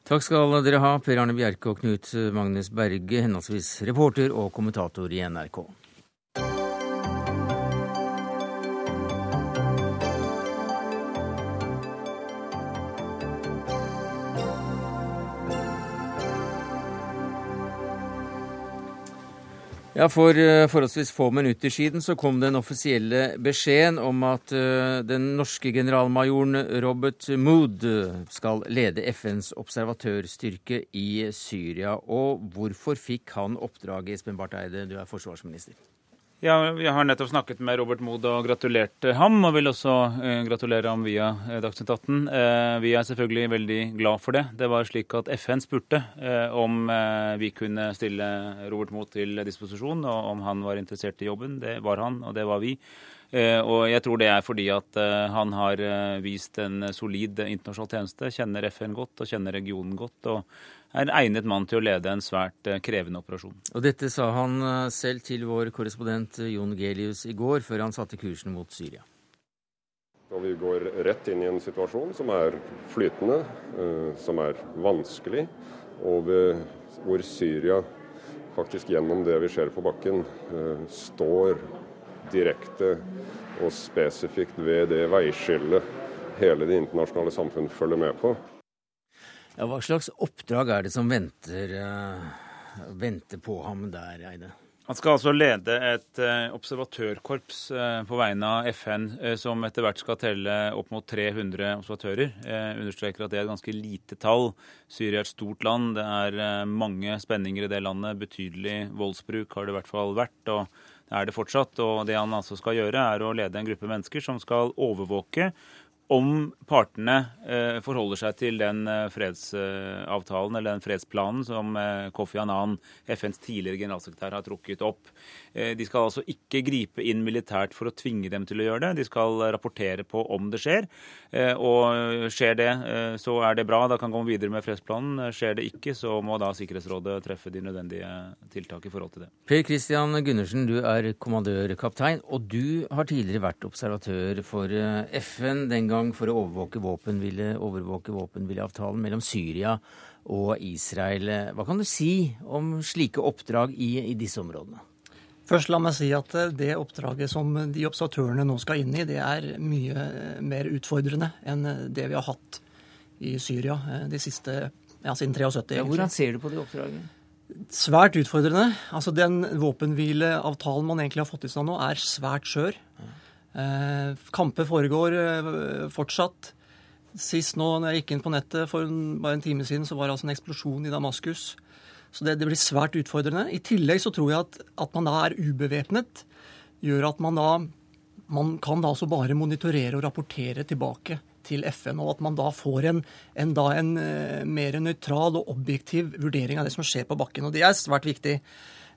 Takk skal dere ha, Per Arne Bjerke og Knut Magnus Berge, henholdsvis reporter og kommentator i NRK. Ja, For uh, forholdsvis få minutter siden så kom den offisielle beskjeden om at uh, den norske generalmajoren Robert Mood skal lede FNs observatørstyrke i Syria. Og hvorfor fikk han oppdraget, Espen Barth Eide, du er forsvarsminister? Ja, Jeg har nettopp snakket med Robert Mood og gratulert ham, og vil også eh, gratulere ham via eh, Dagsnytt 18. Eh, vi er selvfølgelig veldig glad for det. Det var slik at FN spurte eh, om vi kunne stille Robert Mood til disposisjon, og om han var interessert i jobben. Det var han, og det var vi. Og jeg tror det er fordi at han har vist en solid internasjonal tjeneste, kjenner FN godt og kjenner regionen godt. og er en egnet mann til å lede en svært eh, krevende operasjon. Og Dette sa han eh, selv til vår korrespondent eh, Jon Gelius i går, før han satte kursen mot Syria. Og vi går rett inn i en situasjon som er flytende, som er vanskelig, og hvor Syria faktisk gjennom det vi ser på bakken, står direkte og spesifikt ved det veiskillet hele det internasjonale samfunn følger med på. Ja, hva slags oppdrag er det som venter, uh, venter på ham der, Eide? Han skal altså lede et uh, observatørkorps uh, på vegne av FN, som etter hvert skal telle opp mot 300 observatører. Jeg understreker at det er et ganske lite tall. Syria er et stort land. Det er mange spenninger i det landet. Betydelig voldsbruk har det i hvert fall vært. og det er det fortsatt. Og det han altså skal gjøre, er å lede en gruppe mennesker som skal overvåke om partene eh, forholder seg til den eh, fredsavtalen eller den fredsplanen som eh, Kofi Annan, FNs tidligere generalsekretær, har trukket opp. De skal altså ikke gripe inn militært for å tvinge dem til å gjøre det. De skal rapportere på om det skjer. Og skjer det, så er det bra. Da kan gå videre med fredsplanen. Skjer det ikke, så må da Sikkerhetsrådet treffe de nødvendige tiltak i forhold til det. Per Christian Gundersen, du er kommandørkaptein, og du har tidligere vært observatør for FN. den gang gang for å overvåke våpenhvileavtalen overvåke mellom Syria og Israel. Hva kan du si om slike oppdrag i, i disse områdene? Først la meg si at eh, det oppdraget som de observatørene nå skal inn i, det er mye eh, mer utfordrende enn eh, det vi har hatt i Syria de siste, ja, siden 73. Ja, hvordan ser du på det oppdraget? Svært utfordrende. Altså Den våpenhvileavtalen man egentlig har fått i stand nå, er svært skjør. Eh, kamper foregår eh, fortsatt. Sist nå når jeg gikk inn på nettet for bare en time siden, så var det altså en eksplosjon i Damaskus. Så det, det, blir svært utfordrende. I tillegg så tror jeg at, at man da er ubevæpnet, gjør at man da man kan da altså bare monitorere og rapportere tilbake til FN, og at man da får en, en, da en uh, mer nøytral og objektiv vurdering av det som skjer på bakken. og Det er svært viktig.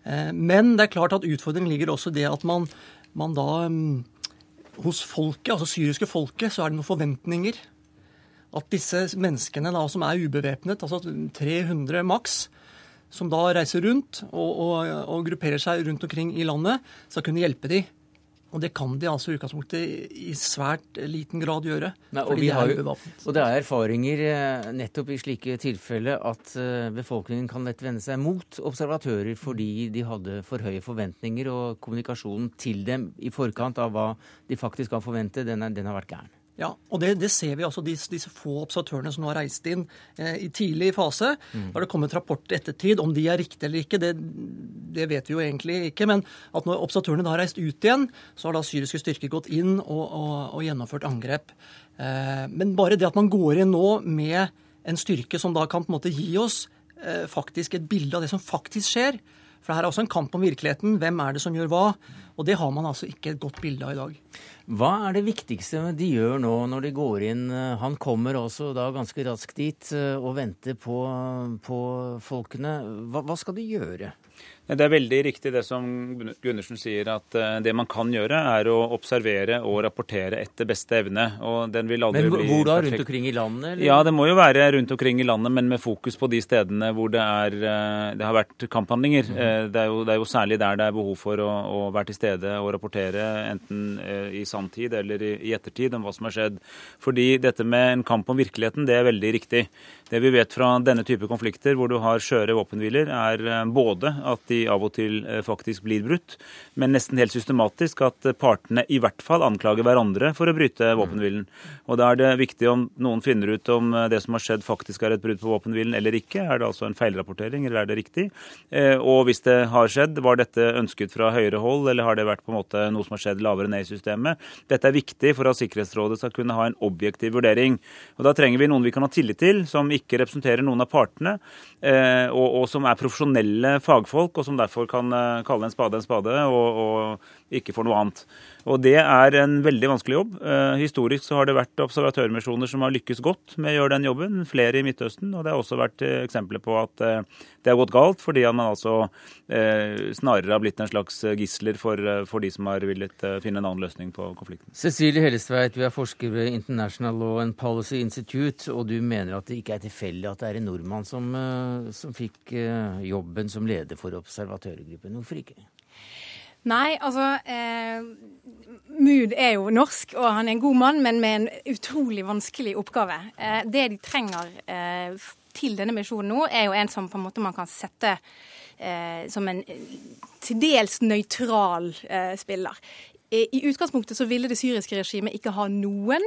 Men det er klart at utfordringen ligger også det at man, man da um, Hos folket, altså syriske folket, så er det noen forventninger. At disse menneskene da som er ubevæpnet, altså 300 maks, som da reiser rundt og, og, og, grupperer seg rundt omkring i landet, skal kunne hjelpe de. Og det kan de altså i utgangspunktet i svært liten grad gjøre. Nei, og, de er jo, og det er erfaringer eh, nettopp i slike tilfeller at eh, befolkningen kan lett vende seg mot observatører fordi de hadde for høye forventninger, og kommunikasjonen til dem i forkant av hva de faktisk kan forvente, den, er, den har vært gæren. Ja, og det, det, ser vi altså, disse, disse, få observatørene som nå har reist inn eh, i tidlig fase. Mm. har det kommet rapport i ettertid. Om de er riktige eller ikke, det, det, vet vi jo egentlig ikke. Men at når observatørene da har reist ut igjen, så har da syriske styrker gått inn og, og, og gjennomført angrep. Eh, men bare det at man går inn nå med en styrke som da kan på en måte gi oss eh, faktisk et bilde av det som faktisk skjer. For det her er også en kamp om virkeligheten. Hvem er det som gjør hva? Og det har man altså ikke et godt bilde av i dag. Hva er det viktigste de gjør nå når de går inn? Han kommer også da ganske raskt dit eh, og venter på, på folkene. Hva, hva skal de gjøre? Det er veldig riktig det som Gundersen sier, at eh, det man kan gjøre, er å observere og rapportere etter beste evne. og den vil aldri men bli Hvor da? Rundt omkring i landet? Eller? Ja, det må jo være rundt omkring i landet, men med fokus på de stedene hvor det, er, eh, det har vært kamphandlinger. Mm. Det, er jo, det, er jo, særlig der det er behov for å, å, være til stede og rapportere, enten i sanntid eller i ettertid, om hva som har skjedd. Fordi dette med en kamp om virkeligheten, det er veldig riktig. Det vi vet fra denne type konflikter, hvor du har skjøre våpenhviler, er eh, både at de av og til eh, faktisk blir brutt, men nesten helt systematisk at partene i hvert fall anklager hverandre for å bryte våpenhvilen. Og Da er det viktig om noen finner ut om eh, det som har skjedd faktisk er et brudd på våpenhvilen eller ikke. Er det altså en feilrapportering, eller er det riktig? Og hvis det har skjedd, var dette ønsket fra høyere hold, eller har det vært på en måte noe som har skjedd lavere ned i systemet? Dette er viktig for at Sikkerhetsrådet skal kunne ha en objektiv vurdering. Og Da trenger vi noen vi kan ha tillit til, som ikke representerer noen av partene, eh, og, og, som er profesjonelle fagfolk, og som derfor kan eh, kalle en spade en spade, og, og ikke for noe annet. Og Det er en veldig vanskelig jobb. Eh, historisk så har det vært observatørmisjoner som har lykkes godt med å gjøre den jobben, flere i Midtøsten. Og det har også vært eh, eksempler på at eh, det har gått galt, fordi man altså snarere har blitt en slags gisler for, for de som har villet finne en annen løsning på konflikten. Cecilie Hellestveit, du er forsker ved International Law and Policy Institute, og du mener at det ikke er tilfeldig at det er en nordmann som, som fikk jobben som leder for observatørgruppen. Hvorfor ikke? Nei, altså eh, Mood er jo norsk, og han er en god mann, men med en utrolig vanskelig oppgave. Eh, det de trenger eh, til denne misjonen nå, er jo en som på en måte man kan sette eh, som en eh, til dels nøytral eh, spiller. I utgangspunktet så ville det syriske regimet ikke ha noen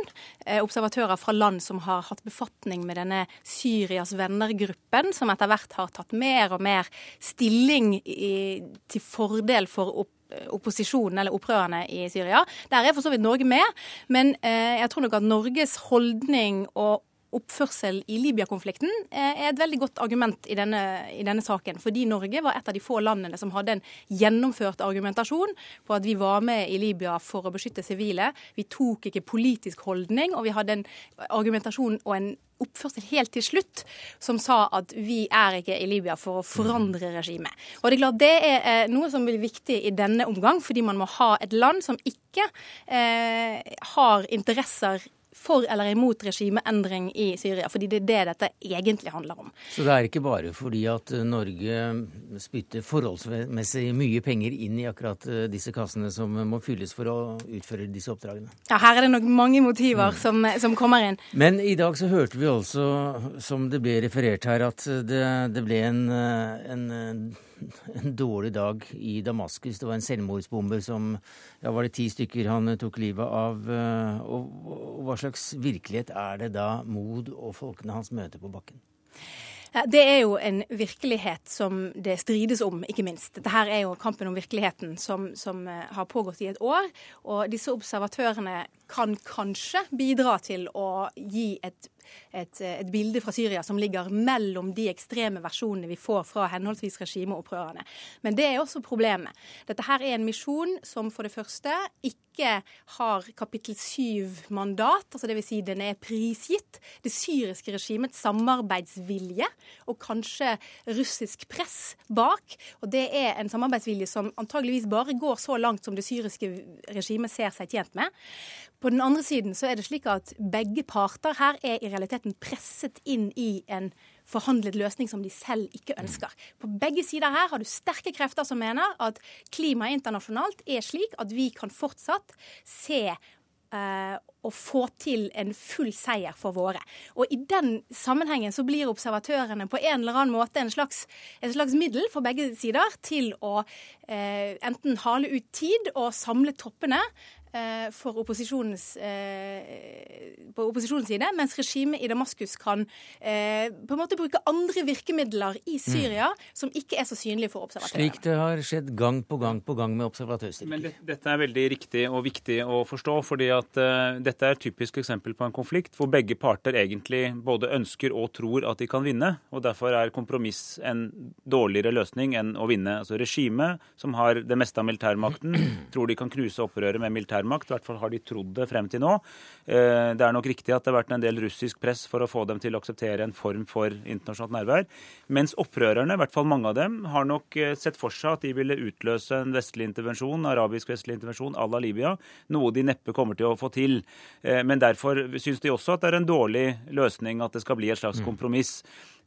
observatører fra land som har hatt befatning med denne Syrias venner-gruppen, som etter hvert har tatt mer og mer stilling i, til fordel for opp opposisjonen eller opprørerne i Syria. Der er for så vidt Norge med, men eh, jeg tror nok at Norges holdning og oppførsel i Libya-konflikten eh, er et veldig godt argument i denne, i denne, saken. Fordi Norge var et av de få landene som hadde en gjennomført argumentasjon på at vi var med i Libya for å beskytte sivile. Vi tok ikke politisk holdning, og vi hadde en argumentasjon og en oppførsel helt til slutt som sa at vi er ikke i Libya for å forandre regimet. Og Det er det er eh, noe som blir viktig i denne omgang, fordi man må ha et land som ikke eh, har interesser for eller imot regimeendring i Syria. Fordi det er det dette egentlig handler om. Så det er ikke bare fordi at eh, Norge spytter forholdsmessig mye penger inn i akkurat eh, disse kassene som må fylles for å utføre disse oppdragene? Ja, her er det nok mange motiver mm. som, som, kommer inn. Men i dag så hørte vi altså, som det ble referert her, at det, det ble en, en en dårlig dag i Damaskus. Det var en selvmordsbomber som Ja, var det ti stykker han tok livet av? Og, og hva slags virkelighet er det da Mod og folkene hans møter på bakken? Det er jo en virkelighet som det strides om, ikke minst. Dette er jo kampen om virkeligheten som, som har pågått i et år. Og disse observatørene kan kanskje bidra til å gi et et, et, bilde fra Syria som ligger mellom de ekstreme versjonene vi får fra henholdsvis regimeopprørerne. Men det er også problemet. Dette her er en misjon som for det første ikke har kapittel 7-mandat, altså dvs. Si den er prisgitt det syriske regimets samarbeidsvilje og kanskje russisk press bak. Og det er en samarbeidsvilje som antageligvis bare går så langt som det syriske regimet ser seg tjent med. På den andre siden så er det slik at begge parter her er i realiteten presset inn i en forhandlet løsning som de selv ikke ønsker. På begge sider her har du sterke krefter som mener at klimaet internasjonalt er slik at vi kan fortsatt se eh, å få til en full seier for våre. Og I den sammenhengen så blir observatørene på en eller annen måte en slags, en slags middel for begge sider til å eh, enten hale ut tid og samle troppene Eh, for opposisjonens, eh, på opposisjonens side, mens regimet i Damaskus kan eh, på en måte bruke andre virkemidler i mm. Syria mm. som ikke er så synlige for observatører. Slik det har skjedd gang på gang på gang med observatørstyrker. Men det, dette er veldig riktig og viktig å forstå, fordi at uh, dette er et typisk eksempel på en konflikt hvor begge parter egentlig både ønsker og tror at de kan vinne, og derfor er kompromiss en dårligere løsning enn å vinne. Altså Regimet, som har det meste av militærmakten, tror de kan knuse opprøret med militær militærmakt. I hvert fall har de trodd det frem til nå. Eh, det er nok riktig at det har vært en del russisk press for å få dem til å akseptere en form for internasjonalt nærvær. Mens opprørerne, i hvert fall mange av dem, har nok eh, sett for seg at de ville utløse en vestlig intervensjon, arabisk-vestlig intervensjon à la Libya, noe de neppe kommer til å få til. Eh, men derfor syns de også at det er en dårlig løsning at det skal bli et slags mm. kompromiss.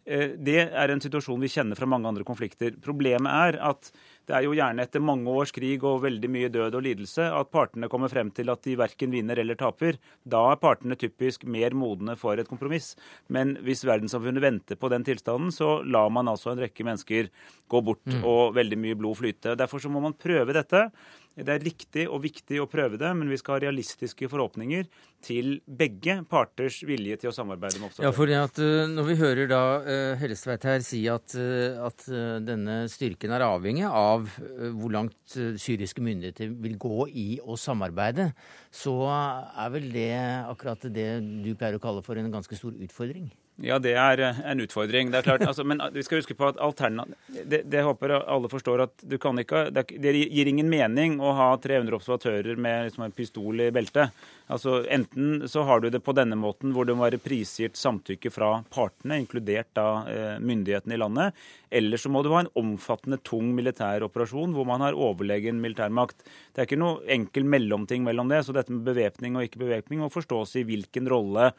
Det er en situasjon vi kjenner fra mange andre konflikter. Problemet er at det er jo gjerne etter mange års krig og veldig mye død og lidelse at partene kommer frem til at de verken vinner eller taper. Da er partene typisk mer modne for et kompromiss. Men hvis verdenssamfunnet venter på den tilstanden, så lar man altså en rekke mennesker gå bort mm. og veldig mye blod flyte. Derfor så må man prøve dette. Det er riktig og viktig å prøve det, men vi skal ha realistiske forhåpninger til begge parters vilje til å samarbeide med observatører. Ja, for at uh, Når vi hører da uh, Hellestveit her si at, uh, at denne styrken er avhengig av hvor langt syriske myndigheter vil gå i å samarbeide, så er vel det akkurat det du pleier å kalle for en ganske stor utfordring? Ja, det er eh, en utfordring. Det er klart, altså, Men vi skal huske på at det, det, håper alle forstår at du kan ikke det gir ingen mening å ha 300 observatører med liksom, en pistol i beltet. Altså, Enten så har du det på denne måten, hvor det må være prisgitt samtykke fra partene, inkludert da eh, myndighetene i landet, eller så må du ha en omfattende, tung militær operasjon hvor man har overlegen militærmakt. Det er ikke noe enkel mellomting mellom det. Så dette med bevæpning og ikke bevæpning må forstås i hvilken rolle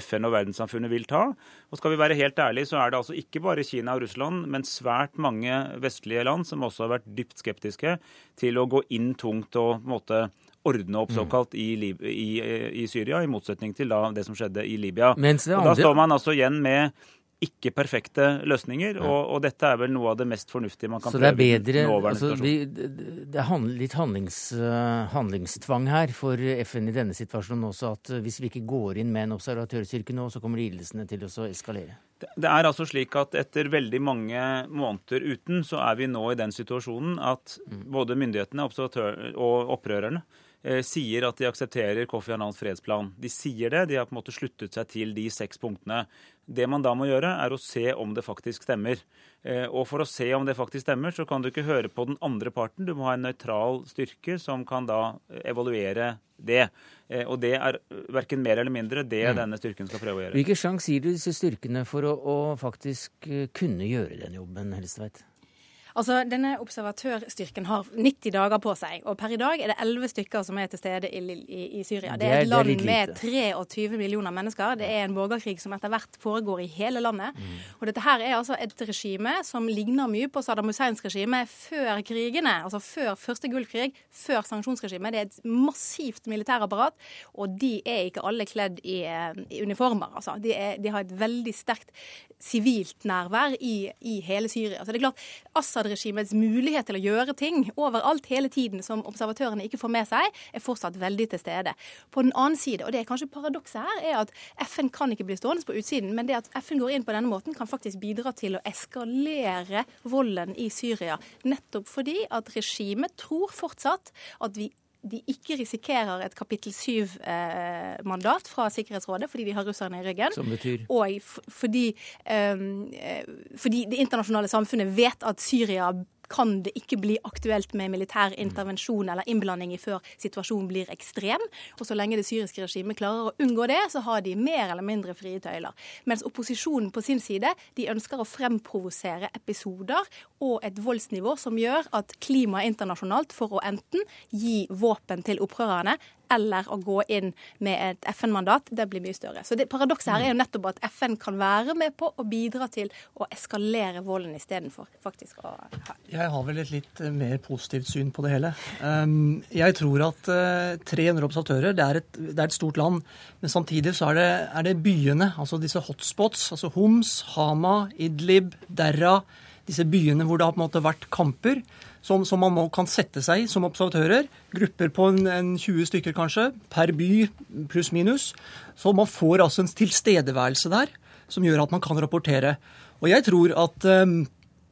FN og verdenssamfunnet vil ta. Og skal vi være helt ærlige, så er det altså ikke bare Kina og Russland, men svært mange vestlige land som også har vært dypt skeptiske til å gå inn tungt og på en måte ordne opp mm. såkalt i, i, i, Syria, i motsetning til da det som skjedde i Libya. Og Da står man altså igjen med ikke perfekte løsninger, ja. og, og, dette er vel noe av det mest fornuftige man kan prøve. Så det er bedre, altså, vi, det er litt handlings, uh, handlingstvang her for FN i denne situasjonen også, at hvis vi ikke går inn med en observatørstyrke nå, så kommer lidelsene til å eskalere? Det er altså slik at etter veldig mange måneder uten, så er vi nå i den situasjonen at mm. både myndighetene og opprørerne Eh, sier at de aksepterer Kofi Annans fredsplan. De sier det, de har på en måte sluttet seg til de seks punktene. Det man da må gjøre, er å se om det faktisk stemmer. Eh, og for å se om det faktisk stemmer, så kan du ikke høre på den andre parten. Du må ha en nøytral styrke som kan da evaluere det. Eh, og det er verken mer eller mindre det mm. denne styrken skal prøve å gjøre. Hvilke sjanse gir du disse styrkene for å, å faktisk kunne gjøre den jobben, Helstveit? Altså, Denne observatørstyrken har 90 dager på seg, og per i dag er det 11 stykker som er til stede i, i, i Syria. Det er et land med 23 millioner mennesker. Det er en borgerkrig som etter hvert foregår i hele landet. Mm. Og dette her er altså et regime som ligner mye på Saddam Husseins regime før krigene, altså før første gullkrig, før sanksjonsregimet. Det er et massivt militærapparat, og de er ikke alle kledd i, i uniformer. altså. De, er, de, har et veldig sterkt sivilt nærvær i, i hele Syria. Så det er klart, Assad Assad-regimets mulighet til å gjøre ting overalt hele tiden som observatørene ikke får med seg, er fortsatt veldig til stede. På den annen side, og det er kanskje paradokset her, er at FN kan ikke bli stående på utsiden, men det at FN går inn på denne måten, kan faktisk bidra til å eskalere volden i Syria. Nettopp fordi at regimet tror fortsatt at vi de ikke risikerer et kapittel 7-mandat eh, fra Sikkerhetsrådet fordi de har russerne i ryggen. Som betyr? Og fordi, eh, fordi det internasjonale samfunnet vet at Syria kan det ikke bli aktuelt med militær intervensjon eller innblanding i før situasjonen blir ekstrem. Og så lenge det syriske regimet klarer å unngå det, så har de mer eller mindre frie tøyler. Mens opposisjonen på sin side de ønsker å fremprovosere episoder og et voldsnivå som gjør at klimaet internasjonalt for å enten gi våpen til opprørerne eller å gå inn med et FN-mandat, det blir mye større. Så det Paradokset her er jo nettopp at FN kan være med på å bidra til å eskalere volden istedenfor faktisk å Jeg har vel et litt eh, mer positivt syn på det hele. Um, jeg tror at 300 eh, observatører, det er, et, det er et stort land. Men samtidig så er det, er det byene, altså disse hotspots, altså Homs, Hama, Idlib, Derra, disse byene hvor det har på en måte vært kamper som, som man kan sette seg som observatører. Grupper på en, en 20 stykker kanskje, per by pluss-minus. Så man får altså en tilstedeværelse der som gjør at man kan rapportere. Og jeg tror at, um,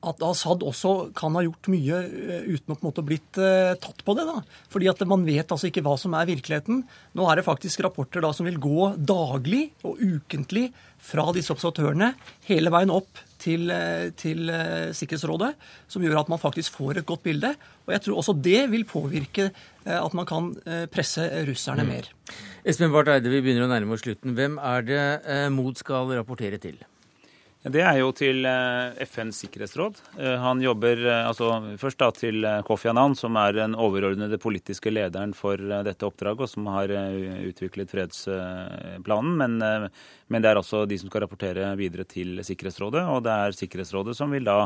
at Assad også kan ha gjort mye uh, uten å på en måte blitt uh, tatt på det. da. Fordi at man vet altså ikke hva som er virkeligheten. Nå er det faktisk rapporter da som vil gå daglig og ukentlig fra disse observatørene hele veien opp til, eh, til, eh, Sikkerhetsrådet, som gjør at man faktisk får et godt bilde. Og jeg tror også det vil påvirke eh, at man kan presse russerne mm. mer. Espen Barth Eide, vi begynner å nærme oss slutten. Hvem er det MOD skal rapportere til? Det er jo til FNs sikkerhetsråd. Han jobber altså, først da til Kofi Annan, som er den overordnede politiske lederen for dette oppdraget, og som har utviklet fredsplanen. Men men det er altså de som skal rapportere videre til Sikkerhetsrådet, og det er Sikkerhetsrådet som vil da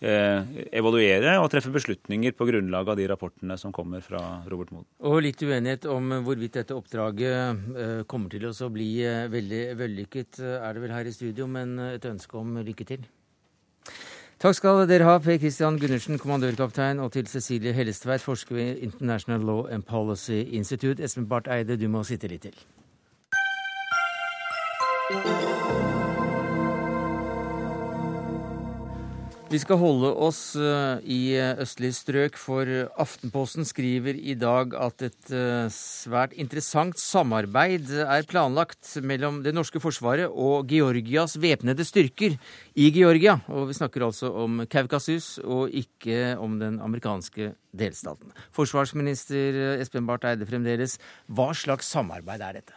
eh, evaluere og treffe beslutninger på grunnlag av de rapportene som kommer fra Robert Mood. Og litt uenighet om hvorvidt dette oppdraget eh, kommer til å bli eh, veldig vellykket, er det vel her i studio, men et ønske om lykke til. Takk skal dere ha, Per Christian Gundersen, kommandørkaptein, og til Cecilie Hellestveit, forsker ved International Law and Policy Institute. Espen Barth Eide, du må sitte litt til. Vi skal holde oss eh, i eh, østlige strøk, for Aftenposten skriver i dag at et eh, svært interessant samarbeid er planlagt mellom det norske forsvaret og Georgias væpnede styrker i Georgia. Og vi snakker altså om Kaukasus og ikke om den amerikanske delstaten. Forsvarsminister Espen Barth Eide fremdeles, hva slags samarbeid er dette?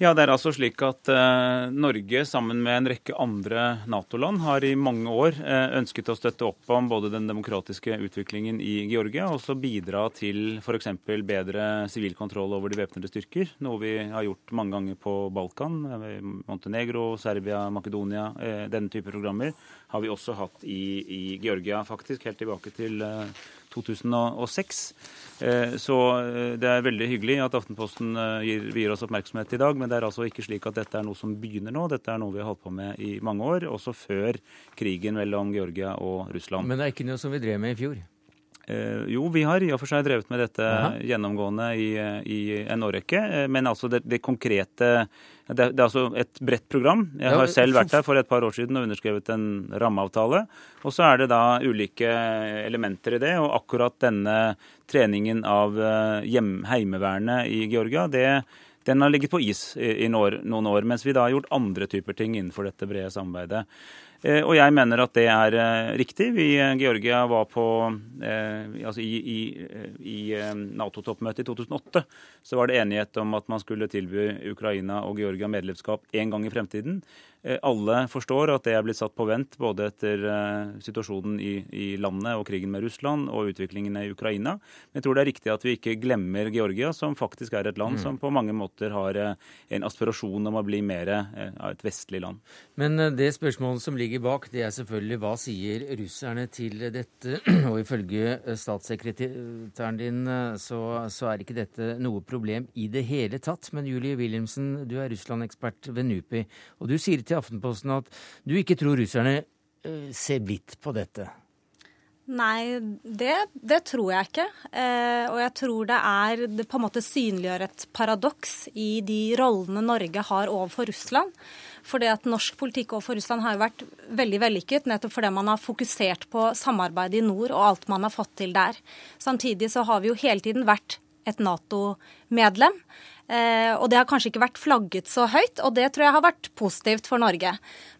Ja, det er altså slik at eh, Norge sammen med en rekke andre Nato-land har i mange år eh, ønsket å støtte opp om både den demokratiske utviklingen i Georgia og også bidra til f.eks. bedre sivil kontroll over de væpnede styrker, noe vi har gjort mange ganger på Balkan. Eh, Montenegro, Serbia, Makedonia. Eh, denne type programmer har vi også hatt i, i Georgia, faktisk, helt tilbake til eh, 2006. Eh, så eh, det er veldig hyggelig at Aftenposten eh, gir, gir, oss oppmerksomhet i dag. Men det er altså ikke slik at dette er noe som begynner nå. Dette er noe vi har holdt på med i mange år, også før krigen mellom Georgia og Russland. Men det er ikke noe som vi drev med i fjor? Eh, jo, vi har i og for seg drevet med dette Aha. gjennomgående i, i, en årrekke. Men altså det, det konkrete det er, det er, altså et bredt program. Jeg har selv vært der for et par år siden og underskrevet en rammeavtale. Og så er det da ulike elementer i det. Og akkurat denne treningen av eh, hjem, Heimevernet i Georgia, det, den har ligget på is i, i noen år. Mens vi da har gjort andre typer ting innenfor dette brede samarbeidet. Eh, og jeg mener at det er eh, riktig. Vi eh, Georgia var på altså i, i, i Nato-toppmøtet i 2008 så var det enighet om at man skulle tilby Ukraina og Georgia medlemskap en gang i fremtiden. Eh, alle forstår at det er blitt satt på vent både etter eh, situasjonen i, i, landet og krigen med Russland og utviklingen i Ukraina. Men jeg tror det er riktig at vi ikke glemmer Georgia, som faktisk er et land mm. som på mange måter har eh, en aspirasjon om å bli mer et vestlig land. Men det spørsmålet som ligger bak, det er selvfølgelig hva sier russerne til dette? Og ifølge statssekretæren din så, så er ikke dette noe problem i det hele tatt. Men Julie Wilhelmsen, du er Russland-ekspert ved NUPI, og du sier til Aftenposten at du ikke tror russerne uh, ser blidt på dette. Nei, det, det, tror jeg ikke. Eh, og jeg tror det er Det på en måte synliggjør et paradoks i de rollene Norge har overfor Russland. Fordi at Norsk politikk overfor Russland har jo vært veldig vellykket, nettopp fordi man har fokusert på samarbeidet i nord og alt man har fått til der. Samtidig så har vi jo hele tiden vært et Nato-medlem. Eh, og det har kanskje ikke vært flagget så høyt, og det tror jeg har vært positivt for Norge.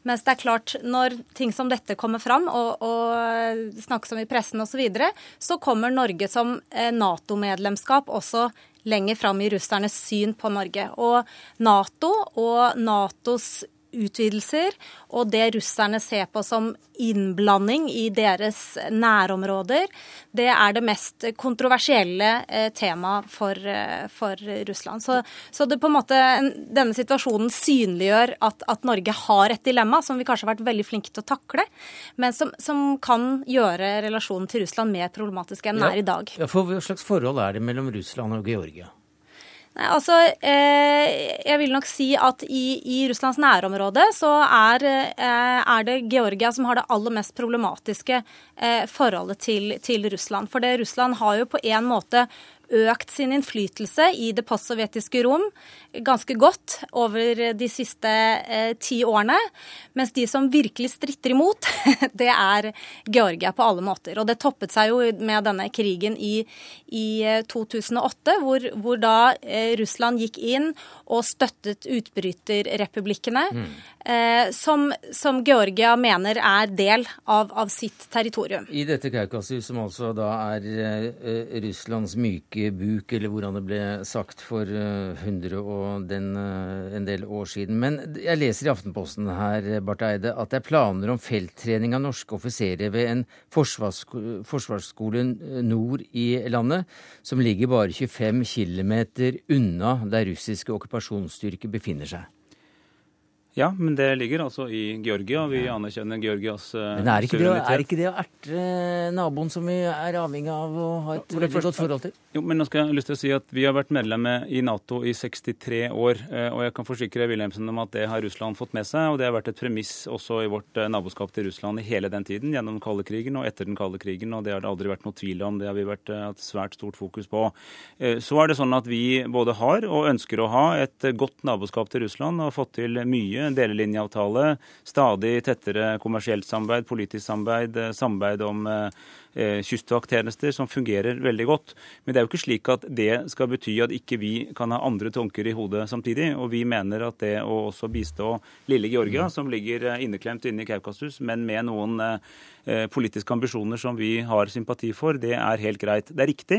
Mens det er klart, når ting som dette kommer fram og, og snakkes om i pressen osv., så, videre, så kommer Norge som eh, Nato-medlemskap også lenger fram i russernes syn på Norge. Og Nato og Natos utvidelser, og det russerne ser på som innblanding i deres nærområder, det er det mest kontroversielle eh, temaet for, eh, for, Russland. Så, så det på en måte, denne situasjonen synliggjør at, at, Norge har et dilemma som vi kanskje har vært veldig flinke til å takle, men som, som kan gjøre relasjonen til Russland mer problematisk enn den ja, er i dag. Ja, for Hva slags forhold er det mellom Russland og Georgia? Nei, altså, eh, Jeg vil nok si at i, i Russlands nærområde så er, eh, er, det Georgia som har det aller mest problematiske eh, forholdet til, til Russland. For det Russland har jo på en måte økt sin innflytelse i det postsovjetiske rom ganske godt over de siste eh, ti årene. Mens de som virkelig stritter imot, det er Georgia på alle måter. Og det toppet seg jo med denne krigen i, i 2008, eh, hvor, hvor, da eh, Russland gikk inn og støttet utbryterrepublikkene, mm. eh, som, som, Georgia mener er del av, av, sitt territorium. I dette Kaukasus, som altså da er eh, Russlands myke buk, eller hvordan det ble sagt for eh, 100 og og den, eh, en del år siden. Men jeg leser i Aftenposten her, Barth Eide, at det er planer om felttrening av norske offiserer ved en forsvarsskole nord i landet, som ligger bare 25 km unna der russiske okkupasjonsstyrker befinner seg. Ja, men det ligger altså i Georgia. Vi anerkjenner Georgias uh, Men er ikke, det, er ikke det å erte naboen som vi er avhengig av å ha et veldig godt forhold til? Jo, men nå skal jeg lyst til å si at Vi har vært medlem i Nato i 63 år. Eh, og jeg kan forsikre Wilhelmsen om at det har Russland fått med seg. Og det har vært et premiss også i vårt eh, naboskap til Russland i hele den tiden, gjennom den kalde krigen og etter den kalde krigen. Og det har det aldri vært noe tvil om. Det har vi vært hatt svært stort fokus på. Så er det sånn at vi både har og ønsker å ha et godt naboskap til Russland og har fått til mye delelinjeavtale, stadig tettere kommersielt samarbeid, politisk samarbeid, eh, samarbeid om eh, kystvakttjenester som fungerer veldig godt. Men det er jo ikke slik at det skal bety at ikke vi kan ha andre tanker i hodet samtidig. Og vi mener at det å også bistå lille Georgia, mm. som ligger inneklemt inne i Kaukasus, men med noen politiske ambisjoner som vi har sympati for, det er helt greit. Det er riktig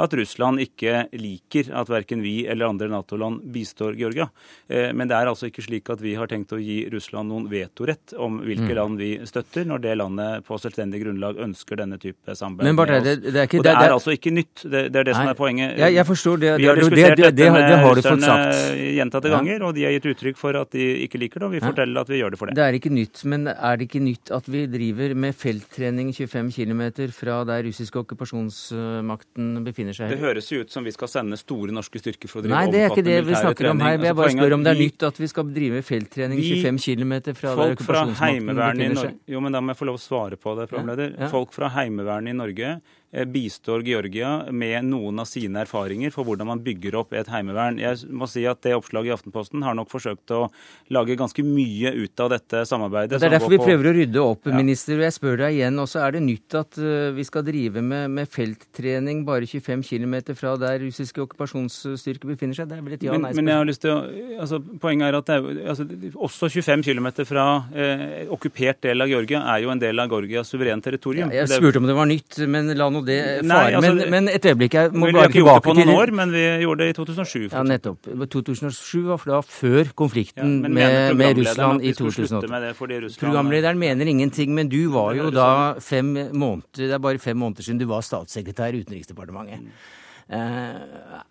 at Russland ikke liker at verken vi eller andre Nato-land bistår Georgia. Men det er altså ikke slik at vi har tenkt å gi Russland noen vetorett om hvilke mm. land vi støtter, når det landet på selvstendig grunnlag ønsker denne type samarbeid Men Barth, det, det, er ikke, Og det, det er, altså ikke nytt. Det, det er det nei, som er poenget. Jeg, jeg forstår det. Vi har diskutert dette med russerne gjentatte ganger, og de har gitt uttrykk for at de ikke liker det, og vi forteller at vi gjør det for det. Det er ikke nytt, men er det ikke nytt at vi driver med felttrening 25 km fra der russiske okkupasjonsmakten befinner seg? Det høres jo ut som vi skal sende store norske styrker for å drive Nei, det er ikke det vi snakker om her. Jeg bare spør om det er nytt at vi skal drive felttrening 25 km fra der okkupasjonsmakten befinner seg. Jo, men da må jeg få lov å svare på det, programleder. Ja, ja. Folk fra Heimevernet i Norge bistår Georgia med noen av sine erfaringer for hvordan man bygger opp et heimevern. Jeg må si at Det oppslaget i Aftenposten har nok forsøkt å lage ganske mye ut av dette samarbeidet. Det er derfor vi prøver å rydde opp, ja. minister. og Jeg spør deg igjen, også er det nytt at eh, vi skal drive med, med felttrening bare 25 km fra der russiske okkupasjonsstyrker befinner seg? Det er vel et ja-nei-spørsmål. Men, men, jeg har lyst til å, altså, Poenget er at det er, altså, også 25 km fra eh, okkupert del av Georgia er jo en del av Georgias suverene territorium. Ja, jeg spurte om det var nytt, men la nå det faren. Altså, men, men, et øyeblikk, jeg må bare tilbake til Vi har ikke gjort det på noen år, men vi gjorde det i 2007. Ja, nettopp. 2007 var da før konflikten ja, med, med, Russland i 2008. Programlederen mener ingenting, men du var jo da fem måneder, det er bare fem måneder siden du var statssekretær i Utenriksdepartementet. Eh,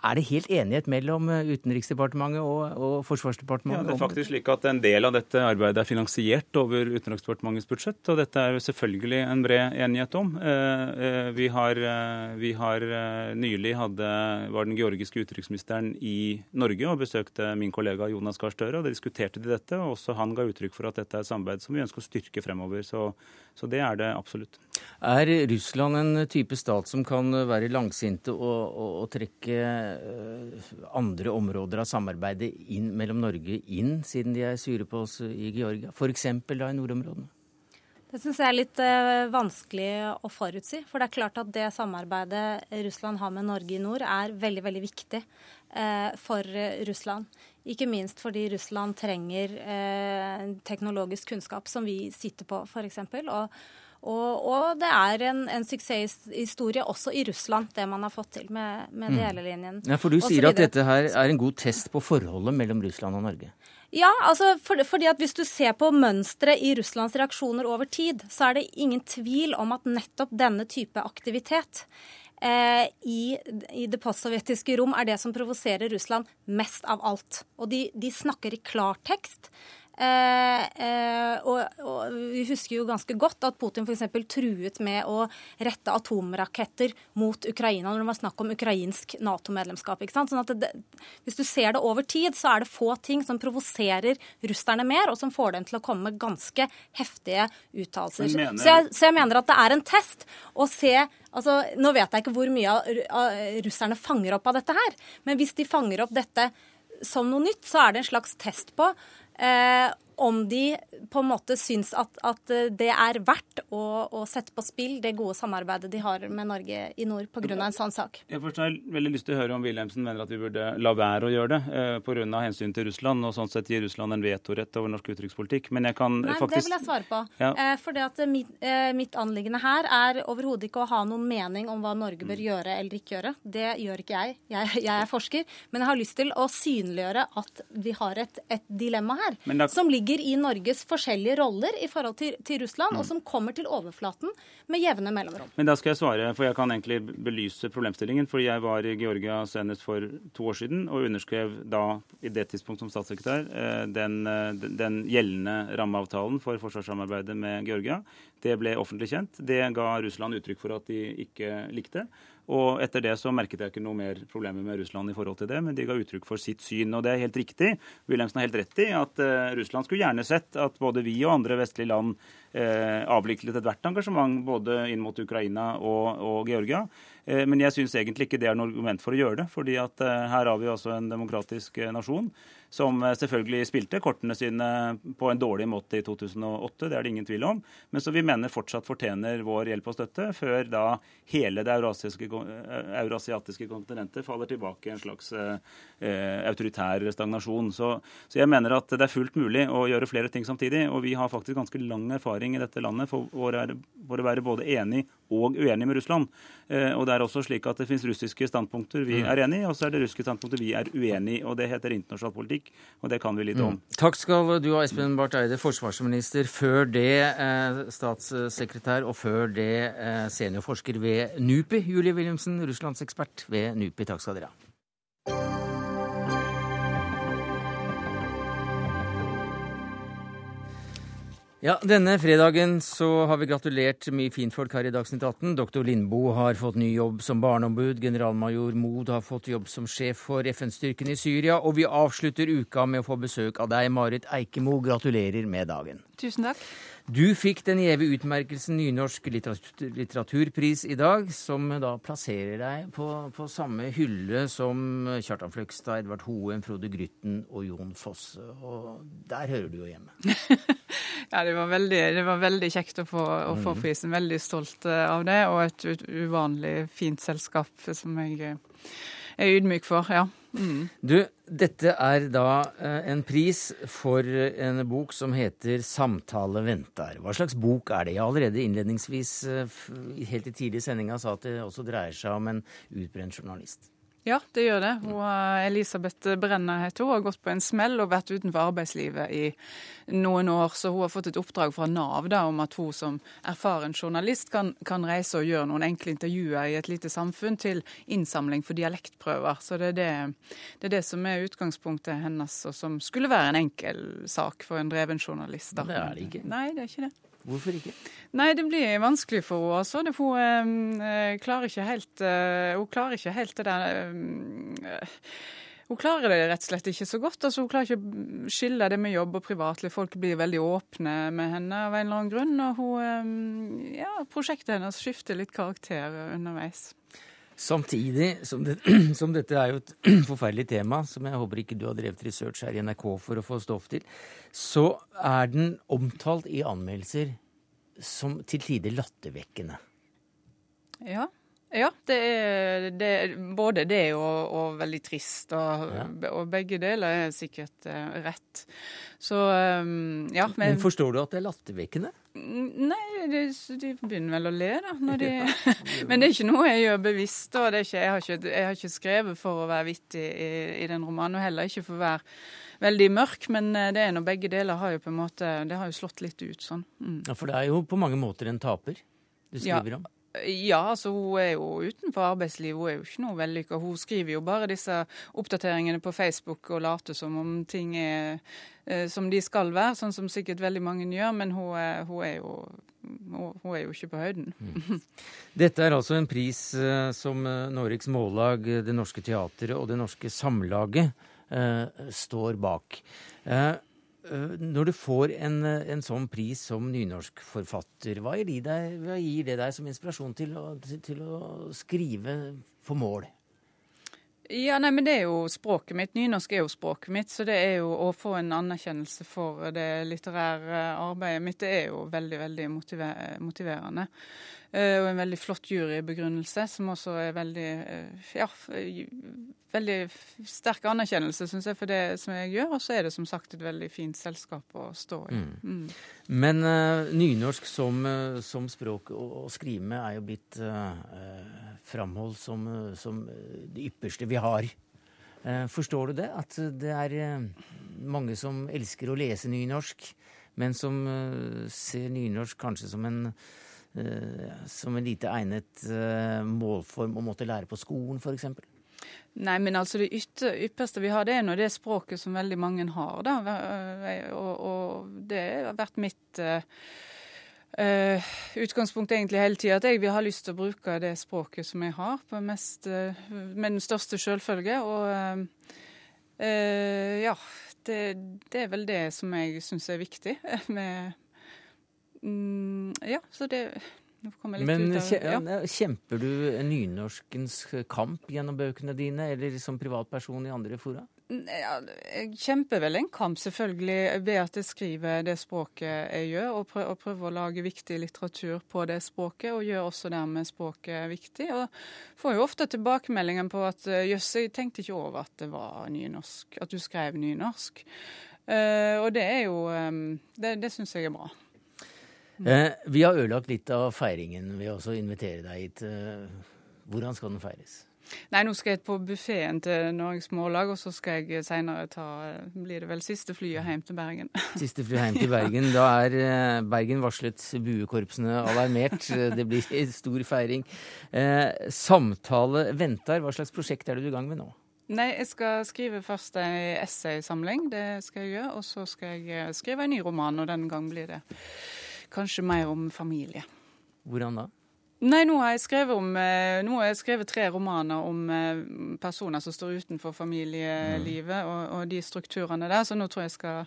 er det helt enighet mellom eh, Utenriksdepartementet og, og, Forsvarsdepartementet? Ja, det er faktisk slik at En del av dette arbeidet er finansiert over Utenriksdepartementets budsjett. og Dette er selvfølgelig en bred enighet om. Eh, vi har, vi har nylig hadde, var den georgiske utenriksministeren i Norge og besøkte min kollega Jonas Gahr Støre. og det diskuterte de dette, og også han ga uttrykk for at dette er et samarbeid som vi ønsker å styrke fremover. Så, så det er det absolutt. Er Russland en type stat som kan være langsinte og, og, og trekke uh, andre områder av samarbeidet inn, mellom Norge inn, siden de er sure på oss i Georgia? F.eks. da i nordområdene? Det syns jeg er litt uh, vanskelig å forutsi. For det er klart at det samarbeidet Russland har med Norge i nord, er veldig, veldig viktig uh, for Russland. Ikke minst fordi Russland trenger teknologisk kunnskap som vi sitter på, f.eks. Og og, og, det er en, en, suksesshistorie også i Russland, det man har fått til med, med mm. delelinjen. Ja, For du sier at dette her er en god test på forholdet mellom Russland og Norge? Ja, altså for, fordi at hvis du ser på mønsteret i Russlands reaksjoner over tid, så er det ingen tvil om at nettopp denne type aktivitet eh, i, i, det postsovjetiske rom er det som provoserer Russland mest av alt. Og de, de snakker i klartekst og, og, Vi husker jo ganske godt at Putin f.eks. truet med å rette atomraketter mot Ukraina når det var snakk om ukrainsk Nato-medlemskap. Sånn at det, Hvis du ser det over tid, så er det få ting som provoserer russerne mer, og som får dem til å komme med ganske heftige uttalelser. Mener... Så, så, jeg mener at det er en test å se altså, Nå vet jeg ikke hvor mye av russerne fanger opp av dette her, men hvis de fanger opp dette som noe nytt, så er det en slags test på Eh, om de på en måte syns at, at det er verdt å, å, sette på spill det gode samarbeidet de har med Norge i nord pga. en sånn sak. Jeg har veldig lyst til å høre om Wilhelmsen mener at vi burde la være å gjøre det eh, pga. hensyn til Russland, og sånn sett gi Russland en vetorett over norsk utenrikspolitikk. Men jeg kan Nei, faktisk Det vil jeg svare på. Ja. Eh, for det at mitt, eh, mitt anliggende her er overhodet ikke å ha noen mening om hva Norge bør mm. gjøre eller ikke gjøre. Det gjør ikke jeg. jeg. jeg. er forsker. Men jeg har lyst til å synliggjøre at vi har et, et dilemma her, da... som ligger i Norges forskjellige roller i forhold til, til Russland, mm. og som kommer til overflaten med jevne mellomrom. Men da skal jeg svare, for jeg kan egentlig belyse problemstillingen. fordi jeg var i Georgia senest for to år siden og underskrev da, i det tidspunkt som statssekretær, eh, den, eh, den gjeldende rammeavtalen for forsvarssamarbeidet med Georgia. Det ble offentlig kjent. Det ga Russland uttrykk for at de ikke likte. Og etter det så merket jeg ikke noe mer problemer med Russland i forhold til det, men de ga uttrykk for sitt syn. Og det er helt riktig. Wilhelmsen har helt rett i at uh, Russland skulle gjerne sett at både vi og andre vestlige land eh, avviklet ethvert engasjement både inn mot Ukraina og, og Georgia. Eh, men jeg syns egentlig ikke det er noe argument for å gjøre det. fordi at her har vi altså en demokratisk nasjon som eh, selvfølgelig spilte kortene sine på en dårlig måte i 2008, det er det ingen tvil om, men som vi mener fortsatt fortjener vår hjelp og støtte, før da hele det eh, eurasiatiske kontinentet faller tilbake i en slags eh, autoritær stagnasjon. Så, så, jeg mener at det er fullt mulig å gjøre flere ting samtidig, og vi har faktisk ganske lang erfaring i dette landet for, for, å være både enig og uenig med Russland. Eh, og det er også slik at det finnes russiske standpunkter vi mm. er enig i, og så er det russiske standpunkter vi er uenig i. og Det heter internasjonal politikk politikk, og det kan vi litt om. Mm. Takk skal du ha, Espen Barth Eide, forsvarsminister. Før det eh, statssekretær, og før det eh, seniorforsker ved NUPI. Julie Wilhelmsen, russlandsekspert ved NUPI. Takk skal dere ha. Ja, Denne fredagen så har vi gratulert mye finfolk her i Dagsnytt 18. Doktor Lindboe har fått ny jobb som barneombud. Generalmajor Mod har fått jobb som sjef for FN-styrken i Syria. Og vi avslutter uka med å få besøk av deg, Marit Eikemo. Gratulerer med dagen. Tusen takk. Du fikk den gjeve utmerkelsen Nynorsk litteraturpris i dag, som da plasserer deg på, på samme hylle som Kjartan Fløgstad, Edvard Hoem, Frode Grytten og Jon Fosse. Og der hører du jo hjemme. ja, det var, veldig, det var, veldig, kjekt å få, å få, mm. prisen. Veldig stolt eh, av det, og et uvanlig fint selskap som jeg er ydmyk for. ja. Mm. Du, dette er da eh, en pris for en bok som heter 'Samtale ventar'. Hva slags bok er det? Jeg allerede innledningsvis, eh, helt i tidlig i sa at det også dreier seg om en utbrent journalist. Ja, det gjør det. Hun, eh, Elisabeth Brenner heter hun. Har gått på en smell og vært utenfor arbeidslivet i noen år. Så hun har fått et oppdrag fra Nav da, om at hun som erfaren journalist kan, kan, reise og gjøre noen enkle intervjuer i et lite samfunn til innsamling for dialektprøver. Så det er det, det, er det som er utgangspunktet hennes, og som skulle være en enkel sak for en dreven journalist. Da. Det er det ikke. Nei, det er ikke det. Hvorfor ikke? Nei, det blir vanskelig for henne. Altså. Hun, øh, klarer ikke helt, øh, hun klarer ikke helt det der øh, hun klarer det rett og slett ikke så godt. altså Hun klarer ikke å skille det med jobb og privatliv. Folk blir veldig åpne med henne av en eller annen grunn. Og hun, ja, prosjektet hennes skifter litt karakter underveis. Samtidig som, det, som, dette er jo et forferdelig tema, som jeg håper ikke du har drevet research her i NRK for å få stoff til, så er den omtalt i anmeldelser som til tider lattervekkende. Ja. Ja, det er, det er både det og, og, veldig trist. Og, ja. og, begge deler er sikkert uh, rett. Så um, ja. Men, men, forstår du at det er lattervekkende? Nei, de, de, begynner vel å le, da. De, men det er ikke noe jeg gjør bevisst. Og ikke, jeg, har ikke, jeg, har ikke, skrevet for å være vittig i, i, den romanen, og heller ikke for å være veldig mørk. Men eh, det er nå begge deler har jo på en måte Det har jo slått litt ut sånn. Mm. Ja, For det er jo på mange måter en taper du skriver ja. om? Ja, altså hun er jo utenfor arbeidslivet. Hun er jo ikke noe vellykka. Hun skriver jo bare disse oppdateringene på Facebook og later som om ting er eh, som de skal være, sånn som sikkert veldig mange gjør. Men hun hun er, jo, hun er jo, ikke på høyden. Mm. Dette er altså en pris eh, som Noriks Norges Mållag, Det Norske Teatret og Det Norske Samlaget eh, står bak. Eh, Eh, når du får en, eh, en sånn pris som nynorskforfatter, hva hva gir det deg som inspirasjon til å, til å skrive på mål? Ja, nei, men det er jo språket mitt. Nynorsk er jo språket mitt. Så det er jo å få en anerkjennelse for det litterære arbeidet mitt, det er jo veldig, veldig motiver motiverende. Uh, og en veldig flott jurybegrunnelse, som også er veldig uh, ja, veldig sterk anerkjennelse, syns jeg, for det som jeg gjør. Og så er det som sagt et veldig fint selskap å stå i. Mm. Mm. Men uh, nynorsk som, uh, som, språk å, å, skrive med er jo blitt uh, framholdt som, som, det ypperste vi har. Uh, forstår du det? At det er mange som elsker å lese nynorsk, men som ser nynorsk kanskje som en som en lite egnet målform å måtte lære på skolen, f.eks.? Nei, men altså det ypperste vi har, det er nå det språket som veldig mange har. da, Og, og det har vært mitt uh, uh, utgangspunkt egentlig hele tida. At jeg vil ha lyst til å bruke det språket som jeg har, mest, uh, med den største selvfølge. Og ja, det, det, er vel det som jeg syns er viktig med mm, Ja, så det men av, ja. kjemper du nynorskens kamp gjennom bøkene dine, eller som privatperson i andre fora? Ja, jeg kjemper vel en kamp, selvfølgelig, ved at jeg skriver det språket jeg gjør, og prøver, og prøver å lage viktig litteratur på det språket, og gjør også dermed språket viktig. Og får jo ofte tilbakemeldingen på at jøss, jeg tenkte ikke over at det var nynorsk, at du skrev nynorsk. Uh, og det er jo um, Det, det syns jeg er bra. Eh, vi har ødelagt litt av feiringen ved å invitere deg hit. Eh, hvordan skal den feires? Nei, nå skal jeg på buffeen til Norges Mållag, og så skal jeg seinere ta Blir det vel siste flyet hjem til Bergen. Siste flyet hjem til Bergen. Da er eh, Bergen varslet buekorpsene alarmert. Det blir stor feiring. Eh, samtale venter. Hva slags prosjekt er du i gang med nå? Nei, jeg skal skrive først ei essaysamling. Det skal jeg gjøre. Og så skal jeg eh, skrive en ny roman, og den gang blir det kanskje mer om familie. Hvordan da? Nei, nå har om, eh, nå har jeg skrevet tre romaner om eh, personer som står utenfor familielivet mm. og, og, de strukturene der, så nå tror jeg jeg skal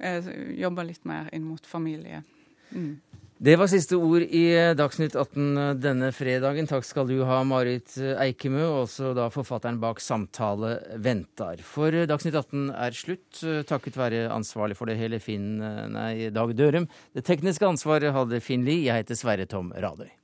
eh, jobbe litt mer inn mot familie. Mm. Det var siste ord i eh, Dagsnytt 18 eh, denne fredagen. Takk skal du ha, Marit eh, Eikemø, også da forfatteren bak Samtale ventar. For Dagsnytt 18 er slutt, takket være ansvarlig for det hele Finn, nei, Dag Dørum. Det tekniske ansvaret hadde Finn Lie. Jeg heter Sverre Tom Radøy.